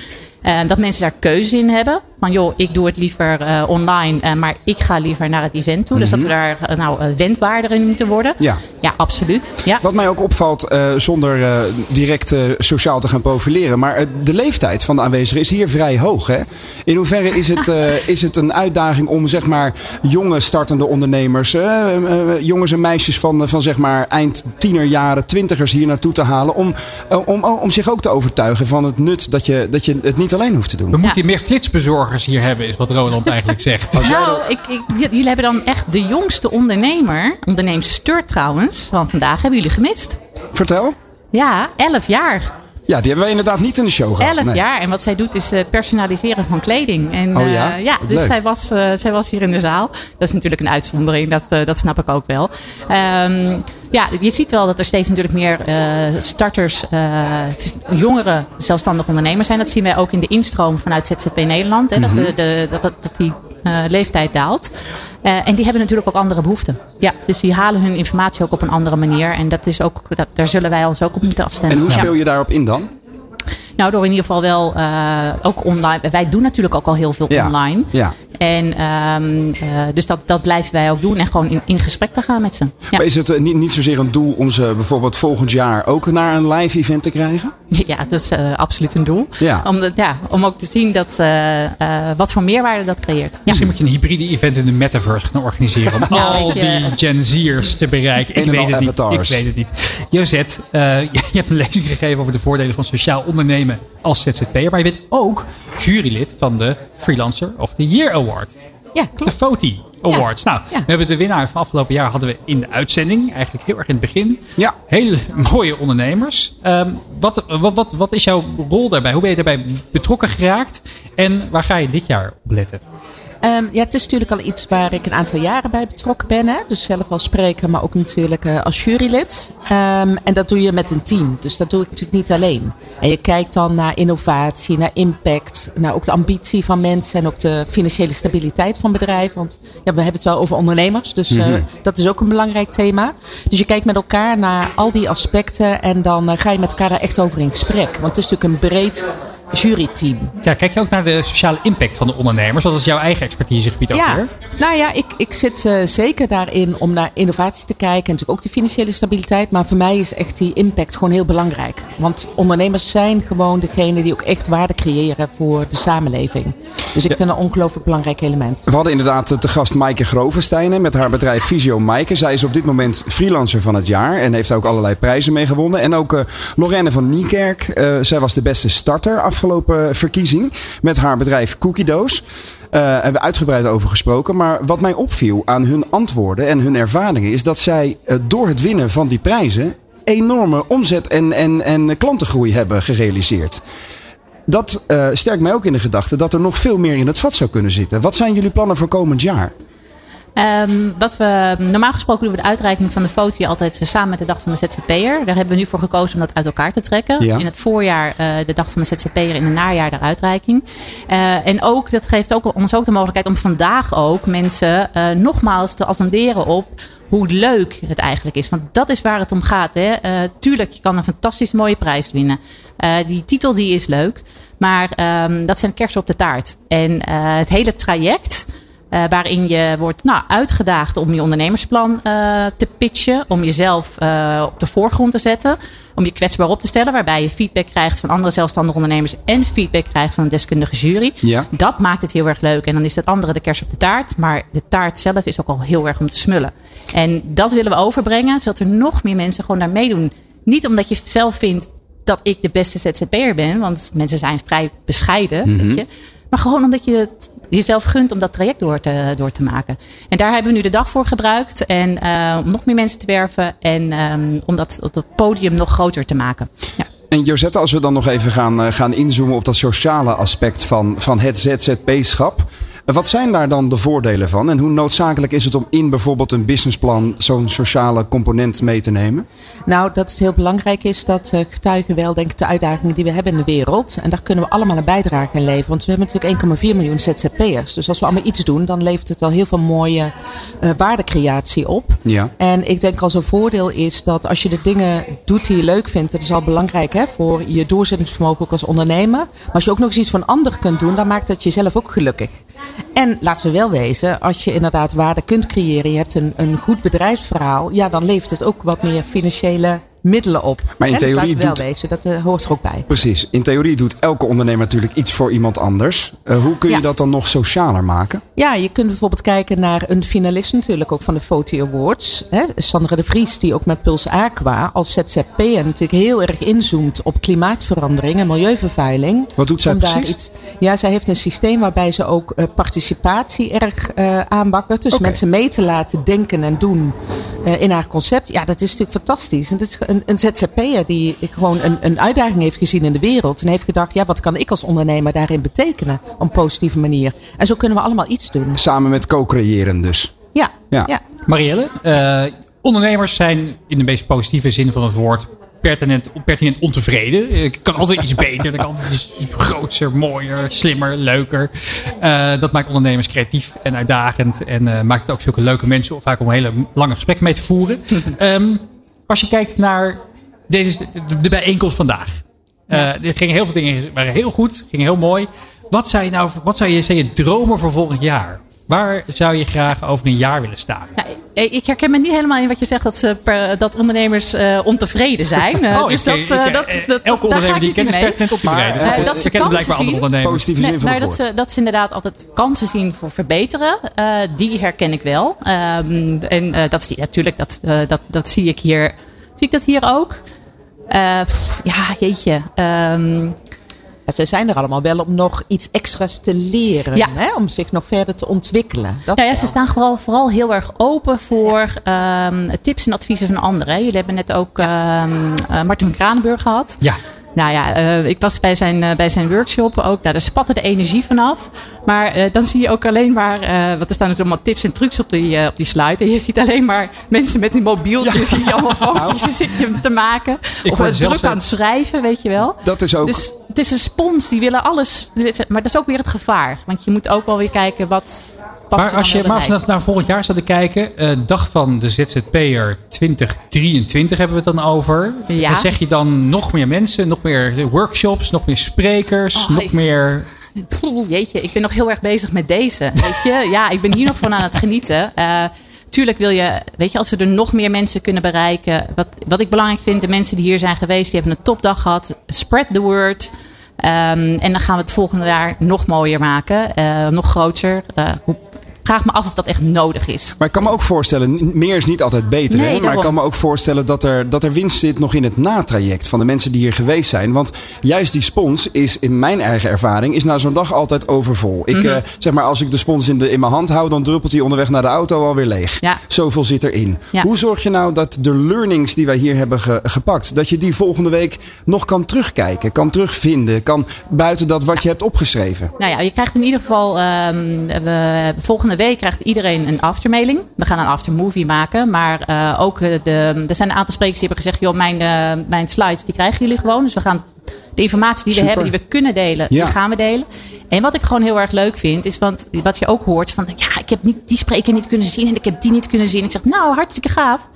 Dat mensen daar keuze in hebben. Van joh, ik doe het liever eh, online, eh, maar ik ga liever naar het event toe. Dus dat we daar eh, nou wendbaarder in moeten worden. Ja. Ja, absoluut. Ja. Wat mij ook opvalt, eh, zonder eh, direct eh, sociaal te gaan profileren, maar de leeftijd van de aanwezigen is hier vrij hoog. Hè? In hoeverre is het, eh, is het een uitdaging om zeg maar jonge startende ondernemers, jongens en meisjes van, van zeg maar eind tienerjaren, twintigers hier naartoe te halen, om, om, om zich ook te overtuigen van het nut dat je, dat je het niet alleen hoeft te doen? we moeten meer flitsbezorgers hier hebben, is wat Roland eigenlijk zegt. Nou, ik, ik, j- jullie hebben dan echt de jongste ondernemer, onderneemster trouwens, van vandaag, hebben jullie gemist. Vertel. Ja, 11 jaar. Ja, die hebben wij inderdaad niet in de show gehad. 11 Nee. jaar. En wat zij doet is eh, personaliseren van kleding. En, Oh ja? eh, ja dus leuk. zij was, eh, zij was hier in de zaal. Dat is natuurlijk een uitzondering, dat, dat snap ik ook wel. Ehm, ja, je ziet wel dat er steeds natuurlijk meer starters, jongere zelfstandige ondernemers zijn. Dat zien wij ook in de instroom vanuit ZZP Nederland. Hè, Mhm. dat, de, de, dat, dat, dat die eh, leeftijd daalt. Eh, en die hebben natuurlijk ook andere behoeften. Ja, dus die halen hun informatie ook op een andere manier. En dat is ook, dat, daar zullen wij ons ook op moeten afstemmen. En hoe speel je daarop in dan? Nou, door in ieder geval wel eh, ook online. Wij doen natuurlijk ook al heel veel Ja. online. Ja. En ehm, eh, dus dat, dat blijven wij ook doen. En gewoon in, in gesprek te gaan met ze. Ja, Maar is het eh, niet, niet zozeer een doel om ze bijvoorbeeld volgend jaar ook naar een live event te krijgen? ja dat is eh, absoluut een doel. Ja. Om, dat, ja, om ook te zien dat, eh, eh, wat voor meerwaarde dat creëert. Ja. Misschien moet je een hybride event in de metaverse gaan organiseren. Om Nou, al die Gen Z'ers te bereiken. Ik weet het niet. Ik weet het niet. Eh, je hebt een lezing gegeven over de voordelen van sociaal ondernemen als ZZP'er. Maar je bent ook jurylid van de Freelancer of the Year Award. Ja, De klopt. FOTI Awards. Nou, Ja. we hebben de winnaar van afgelopen jaar hadden we in de uitzending. Eigenlijk heel erg in het begin. Ja. Hele mooie ondernemers. Ehm, wat, wat, wat, wat is jouw rol daarbij? Hoe ben je daarbij betrokken geraakt? En waar ga je dit jaar op letten? Ehm, ja, het is natuurlijk al iets waar ik een aantal jaren bij betrokken ben. Hè? Dus zelf als spreker, maar ook natuurlijk eh, als jurylid. Ehm, en dat doe je met een team. Dus dat doe ik natuurlijk niet alleen. En je kijkt dan naar innovatie, naar impact, naar ook de ambitie van mensen en ook de financiële stabiliteit van bedrijven. Want ja, we hebben het wel over ondernemers, dus eh, dat is ook een belangrijk thema. Dus je kijkt met elkaar naar al die aspecten en dan eh, ga je met elkaar daar echt over in gesprek. Want het is natuurlijk een breed juryteam. Ja, kijk je ook naar de sociale impact van de ondernemers? Dat is jouw eigen expertisegebied ook Ja, weer. nou ja, ik, ik zit eh, zeker daarin om naar innovatie te kijken. En natuurlijk ook die financiële stabiliteit. Maar voor mij is echt die impact gewoon heel belangrijk. Want ondernemers zijn gewoon degene die ook echt waarde creëren voor de samenleving. Dus ik vind dat een ongelooflijk belangrijk element. We hadden inderdaad te gast Maaike Grovenstein hè, met haar bedrijf Visio Maaike. Zij is op dit moment freelancer van het jaar en heeft ook allerlei prijzen mee gewonnen. En ook eh, Lorraine van Niekerk. eh, zij was de beste starter afgelopen verkiezing met haar bedrijf Cookie Doos. Eh hebben we uitgebreid over gesproken. Maar wat mij opviel aan hun antwoorden en hun ervaringen is dat zij eh, door het winnen van die prijzen enorme omzet en, en, en klantengroei hebben gerealiseerd. Dat eh, sterkt mij ook in de gedachte dat er nog veel meer in het vat zou kunnen zitten. Wat zijn jullie plannen voor komend jaar? Ehm, wat we, normaal gesproken doen we de uitreiking van de foto altijd samen met de dag van de ZZP'er. Daar hebben we nu voor gekozen om dat uit elkaar te trekken. Ja. In het voorjaar eh, de dag van de ZZP'er, in het najaar de uitreiking. Eh, en ook, dat geeft ook, ons ook de mogelijkheid om vandaag ook mensen eh, nogmaals te attenderen op hoe leuk het eigenlijk is. Want dat is waar het om gaat. Hè? Eh, tuurlijk, je kan een fantastisch mooie prijs winnen. Eh, die titel die is leuk. Maar ehm, dat zijn kersen op de taart. En eh, het hele traject... eh, waarin je wordt nou, uitgedaagd om je ondernemersplan eh, te pitchen. Om jezelf eh, op de voorgrond te zetten. Om je kwetsbaar op te stellen. Waarbij je feedback krijgt van andere zelfstandige ondernemers. En feedback krijgt van een deskundige jury. Ja. Dat maakt het heel erg leuk. En dan is dat andere de kers op de taart. Maar de taart zelf is ook al heel erg om te smullen. En dat willen we overbrengen. Zodat er nog meer mensen gewoon daar meedoen. Niet omdat je zelf vindt dat ik de beste ZZP'er ben. Want mensen zijn vrij bescheiden. Mhm. weet je. Maar gewoon omdat je het jezelf gunt om dat traject door te, door te maken. En daar hebben we nu de dag voor gebruikt. En eh, om nog meer mensen te werven. En ehm, om dat op het podium nog groter te maken. Ja. En Josette, als we dan nog even gaan, eh, gaan inzoomen op dat sociale aspect van, van het ZZP-schap. Wat zijn daar dan de voordelen van? En hoe noodzakelijk is het om in bijvoorbeeld een businessplan zo'n sociale component mee te nemen? Nou, dat het heel belangrijk is dat eh, getuigen wel denken de uitdagingen die we hebben in de wereld. En daar kunnen we allemaal een bijdrage in leveren. Want we hebben natuurlijk 1,4 miljoen ZZP'ers. Dus als we allemaal iets doen, dan levert het al heel veel mooie eh, waardecreatie op. Ja. En ik denk als een voordeel is dat als je de dingen doet die je leuk vindt, dat is al belangrijk hè, voor je doorzettingsvermogen ook als ondernemer. Maar als je ook nog eens iets van anderen kunt doen, dan maakt dat jezelf ook gelukkig. En laten we wel wezen, als je inderdaad waarde kunt creëren, je hebt een, een goed bedrijfsverhaal, ja, dan levert het ook wat meer financiële middelen op. Maar in Hè, dus theorie laten we wel doet- wezen, dat eh, hoort er ook bij. Precies. In theorie doet elke ondernemer natuurlijk iets voor iemand anders. Eh, hoe kun je Ja. dat dan nog socialer maken? Ja, je kunt bijvoorbeeld kijken naar een finalist natuurlijk ook van de Foti Awards. Hè, Sandra de Vries, die ook met Puls Aqua als ZZP'er natuurlijk heel erg inzoomt op klimaatverandering en milieuvervuiling. Wat doet zij precies? iets- ja, zij heeft een systeem waarbij ze ook eh, participatie erg aanbakkert. Dus mensen mee te laten denken en doen in haar concept. Ja, dat is natuurlijk fantastisch. En dat is een, een ZZP'er die gewoon een, een uitdaging heeft gezien in de wereld. En heeft gedacht, ja, wat kan ik als ondernemer daarin betekenen op een positieve manier. En zo kunnen we allemaal iets doen. Samen met co-creëren dus. Ja, Ja. ja. Marielle, eh, ondernemers zijn in de meest positieve zin van het woord pertinent, pertinent ontevreden. Ik kan altijd iets beter, dat kan altijd iets groter, mooier, slimmer, leuker. Eh, dat maakt ondernemers creatief en uitdagend en eh, maakt het ook zulke leuke mensen om vaak om hele lange gesprekken mee te voeren. Ehm, als je kijkt naar deze, de, bijeenkomst vandaag. Eh, er gingen heel veel dingen waren heel goed, gingen heel mooi. Wat zou je nou, wat zou je, zijn je dromen voor volgend jaar? Waar zou je graag over een jaar willen staan? Nou, ik ik herken me niet helemaal in wat je zegt dat, ze per- dat ondernemers eh, ontevreden zijn. Eh, Oh, dus ik- dat, ik- eh, eh, dat, eh, dat, elke ondernemer die ik ken niet is mee. pertinent ontevreden. Eh, Eh, dat ze kennen blijkbaar andere ondernemers. Positieve Nee, zin van het dat, ze, dat ze inderdaad altijd kansen zien voor verbeteren. eh, die herken ik wel. Ehm, en eh, dat, is- natuurlijk, dat, eh, dat, dat zie ik hier. Zie ik dat hier ook? Eh, pff, ja, jeetje. Ehm, Ze zijn er allemaal wel om nog iets extra's te leren. Ja. Hè? Om zich nog verder te ontwikkelen. Dat Nou ja, ze staan vooral, vooral heel erg open voor ehm, tips en adviezen van anderen. Jullie hebben net ook ehm, eh, Martin van Kranenburg gehad. Ja. Nou ja, eh, ik was bij zijn, eh, bij zijn workshop ook. Nou, daar spatte de energie vanaf. Maar eh, dan zie je ook alleen maar... want er staan natuurlijk allemaal tips en trucs op die, op die slide. En je ziet alleen maar mensen met een mobieltje. Zie je allemaal foto's zit je te maken. Ik of druk aan het schrijven, weet je wel. Dat is ook. Dus het is een spons, die willen alles. Maar dat is ook weer het gevaar. Want je moet ook wel weer kijken wat, past Maar als dan je maar vanaf naar volgend jaar zou kijken, eh, dag van de ZZP'er 2023 hebben we het dan over. Ja. En zeg je dan nog meer mensen, nog meer workshops, nog meer sprekers, Oh, nog ik- meer... Jeetje, ik ben nog heel erg bezig met deze. Weet je? Ja, ik ben hier nog van aan het genieten. Eh, tuurlijk wil je, weet je, als we er nog meer mensen kunnen bereiken. Wat, wat ik belangrijk vind, de mensen die hier zijn geweest, die hebben een topdag gehad. Spread the word. Ehm, en dan gaan we het volgende jaar nog mooier maken. eh, nog groter. Eh, vraag me af of dat echt nodig is. Maar ik kan me ook voorstellen, meer is niet altijd beter. Nee, hè? Maar ik kan me ook voorstellen dat er, dat er winst zit nog in het natraject van de mensen die hier geweest zijn. Want juist die spons is in mijn eigen ervaring, is na zo'n dag altijd overvol. Ik, Mhm. eh, zeg maar, als ik de spons in, de, in mijn hand hou, dan druppelt die onderweg naar de auto alweer leeg. Ja. Zoveel zit erin. Ja. Hoe zorg je nou dat de learnings die wij hier hebben ge- gepakt, dat je die volgende week nog kan terugkijken, kan terugvinden, kan buiten dat wat je hebt opgeschreven? Nou ja, je krijgt in ieder geval. ehm, we, volgende week krijgt iedereen een aftermailing. We gaan een aftermovie maken. Maar eh, ook eh, de, er zijn een aantal sprekers die hebben gezegd: joh, mijn, eh, mijn slides die krijgen jullie gewoon. Dus we gaan de informatie die we Super. hebben, die we kunnen delen, Ja. die gaan we delen. En wat ik gewoon heel erg leuk vind, is want wat je ook hoort van ja, ik heb niet die spreker niet kunnen zien en ik heb die niet kunnen zien. Ik zeg, nou, hartstikke gaaf.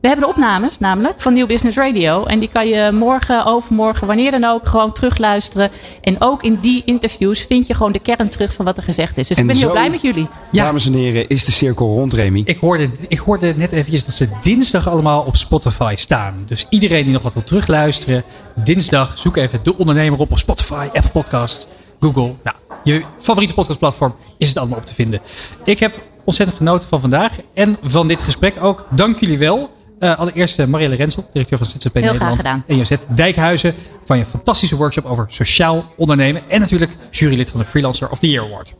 We hebben de opnames namelijk van New Business Radio. En die kan je morgen, overmorgen, wanneer dan ook, gewoon terugluisteren. En ook in die interviews vind je gewoon de kern terug van wat er gezegd is. Dus En ik ben heel blij met jullie. Dames en heren, is de cirkel rond, Remy? Ik hoorde, ik hoorde net eventjes dat ze dinsdag allemaal op Spotify staan. Dus iedereen die nog wat wil terugluisteren, dinsdag zoek even De Ondernemer op op Spotify, Apple Podcast, Google. Nou, je favoriete podcastplatform is het allemaal op te vinden. Ik heb ontzettend genoten van vandaag en van dit gesprek ook. Dank jullie wel. Eh, allereerst eh, Marielle Rensel, directeur van ZZP Heel graag Nederland. gedaan. En Jozet Dijkhuizen van je fantastische workshop over sociaal ondernemen. En natuurlijk jurylid van de Freelancer of the Year Award.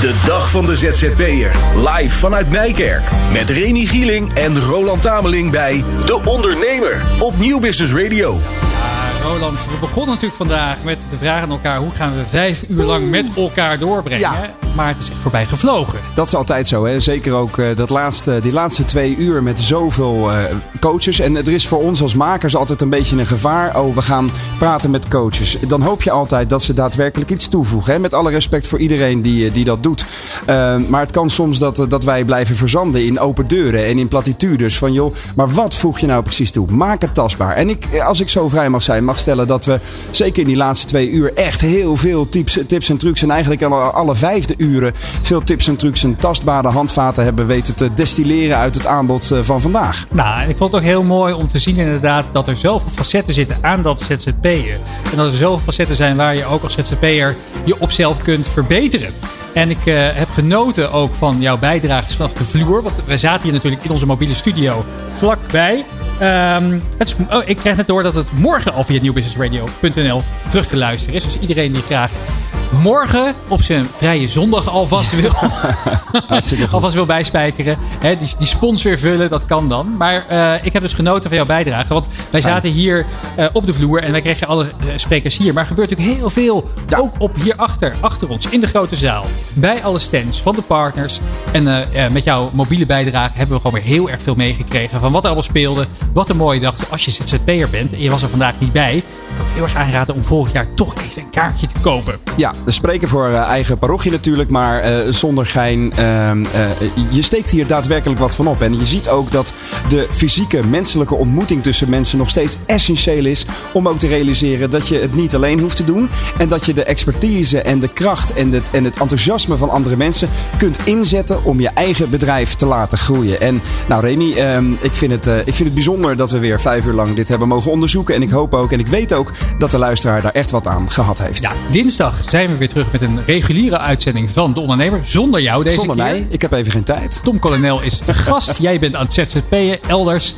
De dag van de ZZP'er. Live vanuit Nijkerk. Met Remy Gieling en Roland Tameling bij De Ondernemer. Op Nieuw Business Radio. Roland, we begonnen natuurlijk vandaag met de vraag aan elkaar: hoe gaan we vijf uur lang met elkaar doorbrengen? Ja. Maar het is echt voorbij gevlogen. Dat is altijd zo. Hè? Zeker ook eh, dat laatste, die laatste twee uur met zoveel eh, coaches. En er is voor ons als makers altijd een beetje een gevaar. Oh, we gaan praten met coaches. Dan hoop je altijd dat ze daadwerkelijk iets toevoegen. Hè? Met alle respect voor iedereen die, eh, die dat doet. Eh, maar het kan soms dat, dat wij blijven verzanden in open deuren en in platitudes. Van joh, maar wat voeg je nou precies toe? Maak het tastbaar. En ik, als ik zo vrij mag zijn, mag stellen dat we zeker in die laatste twee uur echt heel veel tips, tips en trucs. En eigenlijk alle, vijfde uren veel tips en trucs en tastbare handvaten hebben weten te destilleren uit het aanbod eh, van vandaag. Nou, ik vond het ook heel mooi om te zien inderdaad dat er zoveel facetten zitten aan dat ZZP'en. En dat er zoveel facetten zijn waar je ook als ZZP'er je op zelf kunt verbeteren. En ik eh, heb genoten ook van jouw bijdrages vanaf de vloer. Want we zaten hier natuurlijk in onze mobiele studio vlakbij. Ehm, het is, oh, ik krijg net door dat het morgen al via nieuwbusinessradio.nl terug te luisteren is. Dus iedereen die graag morgen op zijn vrije zondag alvast wil, alvast wil bijspijkeren. Hè, die, die spons weer vullen, dat kan dan. Maar eh, ik heb dus genoten van jouw bijdrage. Want wij zaten hier eh, op de vloer en wij kregen alle sprekers hier. Maar er gebeurt natuurlijk heel veel. Ook op hierachter, achter ons, in de grote zaal. Bij alle stands van de partners. En eh, met jouw mobiele bijdrage hebben we gewoon weer heel erg veel meegekregen. Van wat er allemaal speelde. Wat een mooie dag. Als je ZZP'er bent en je was er vandaag niet bij. Kan ik heel erg aanraden om volgend jaar toch even een kaartje te kopen. Ja, we spreken voor eh, eigen parochie natuurlijk, maar eh, zonder gein. ehm, eh, je steekt hier daadwerkelijk wat van op. En je ziet ook dat de fysieke, menselijke ontmoeting tussen mensen nog steeds essentieel is. Om ook te realiseren dat je het niet alleen hoeft te doen. En dat je de expertise en de kracht en het, en het enthousiasme van andere mensen kunt inzetten om je eigen bedrijf te laten groeien. En nou, Remy, ehm, ik, vind het, eh, ik vind het bijzonder dat we weer vijf uur lang dit hebben mogen onderzoeken. En ik hoop ook en ik weet ook dat de luisteraar daar echt wat aan gehad heeft. Ja, dinsdag zijn we weer terug met een reguliere uitzending van De Ondernemer. Zonder jou deze Zonder keer. mij. Ik heb even geen tijd. Tom Colonel is de gast. Jij bent aan het ZZP'en elders.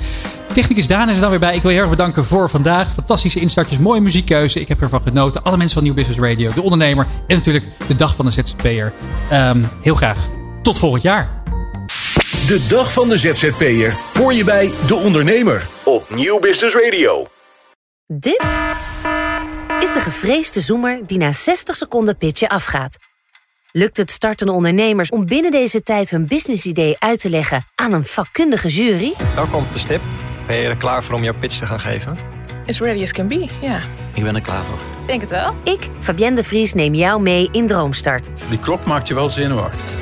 Technicus Daan is er dan weer bij. Ik wil je heel erg bedanken voor vandaag. Fantastische instartjes, mooie muziekkeuze. Ik heb ervan genoten. Alle mensen van Nieuw Business Radio, De Ondernemer en natuurlijk de dag van de ZZP'er. Ehm, heel graag. Tot volgend jaar. De dag van de ZZP'er hoor je bij De Ondernemer. Op Nieuw Business Radio. Dit is de gevreesde zoemer die na 60 seconden pitchen afgaat. Lukt het startende ondernemers om binnen deze tijd hun businessidee uit te leggen aan een vakkundige jury? Welkom op de stip. Ben je er klaar voor om jouw pitch te gaan geven? As ready as can be, ja. Ik ben er klaar voor. Denk het wel. Ik, Fabienne de Vries, neem jou mee in Droomstart. Die klok maakt je wel zenuwachtig.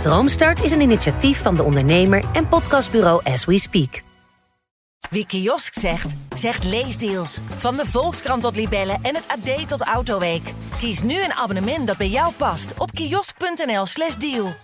Droomstart is een initiatief van De Ondernemer en podcastbureau As We Speak. Wie kiosk zegt, zegt leesdeals. Van de Volkskrant tot Libellen en het AD tot Autoweek. Kies nu een abonnement dat bij jou past op kiosk.nl/slash deal.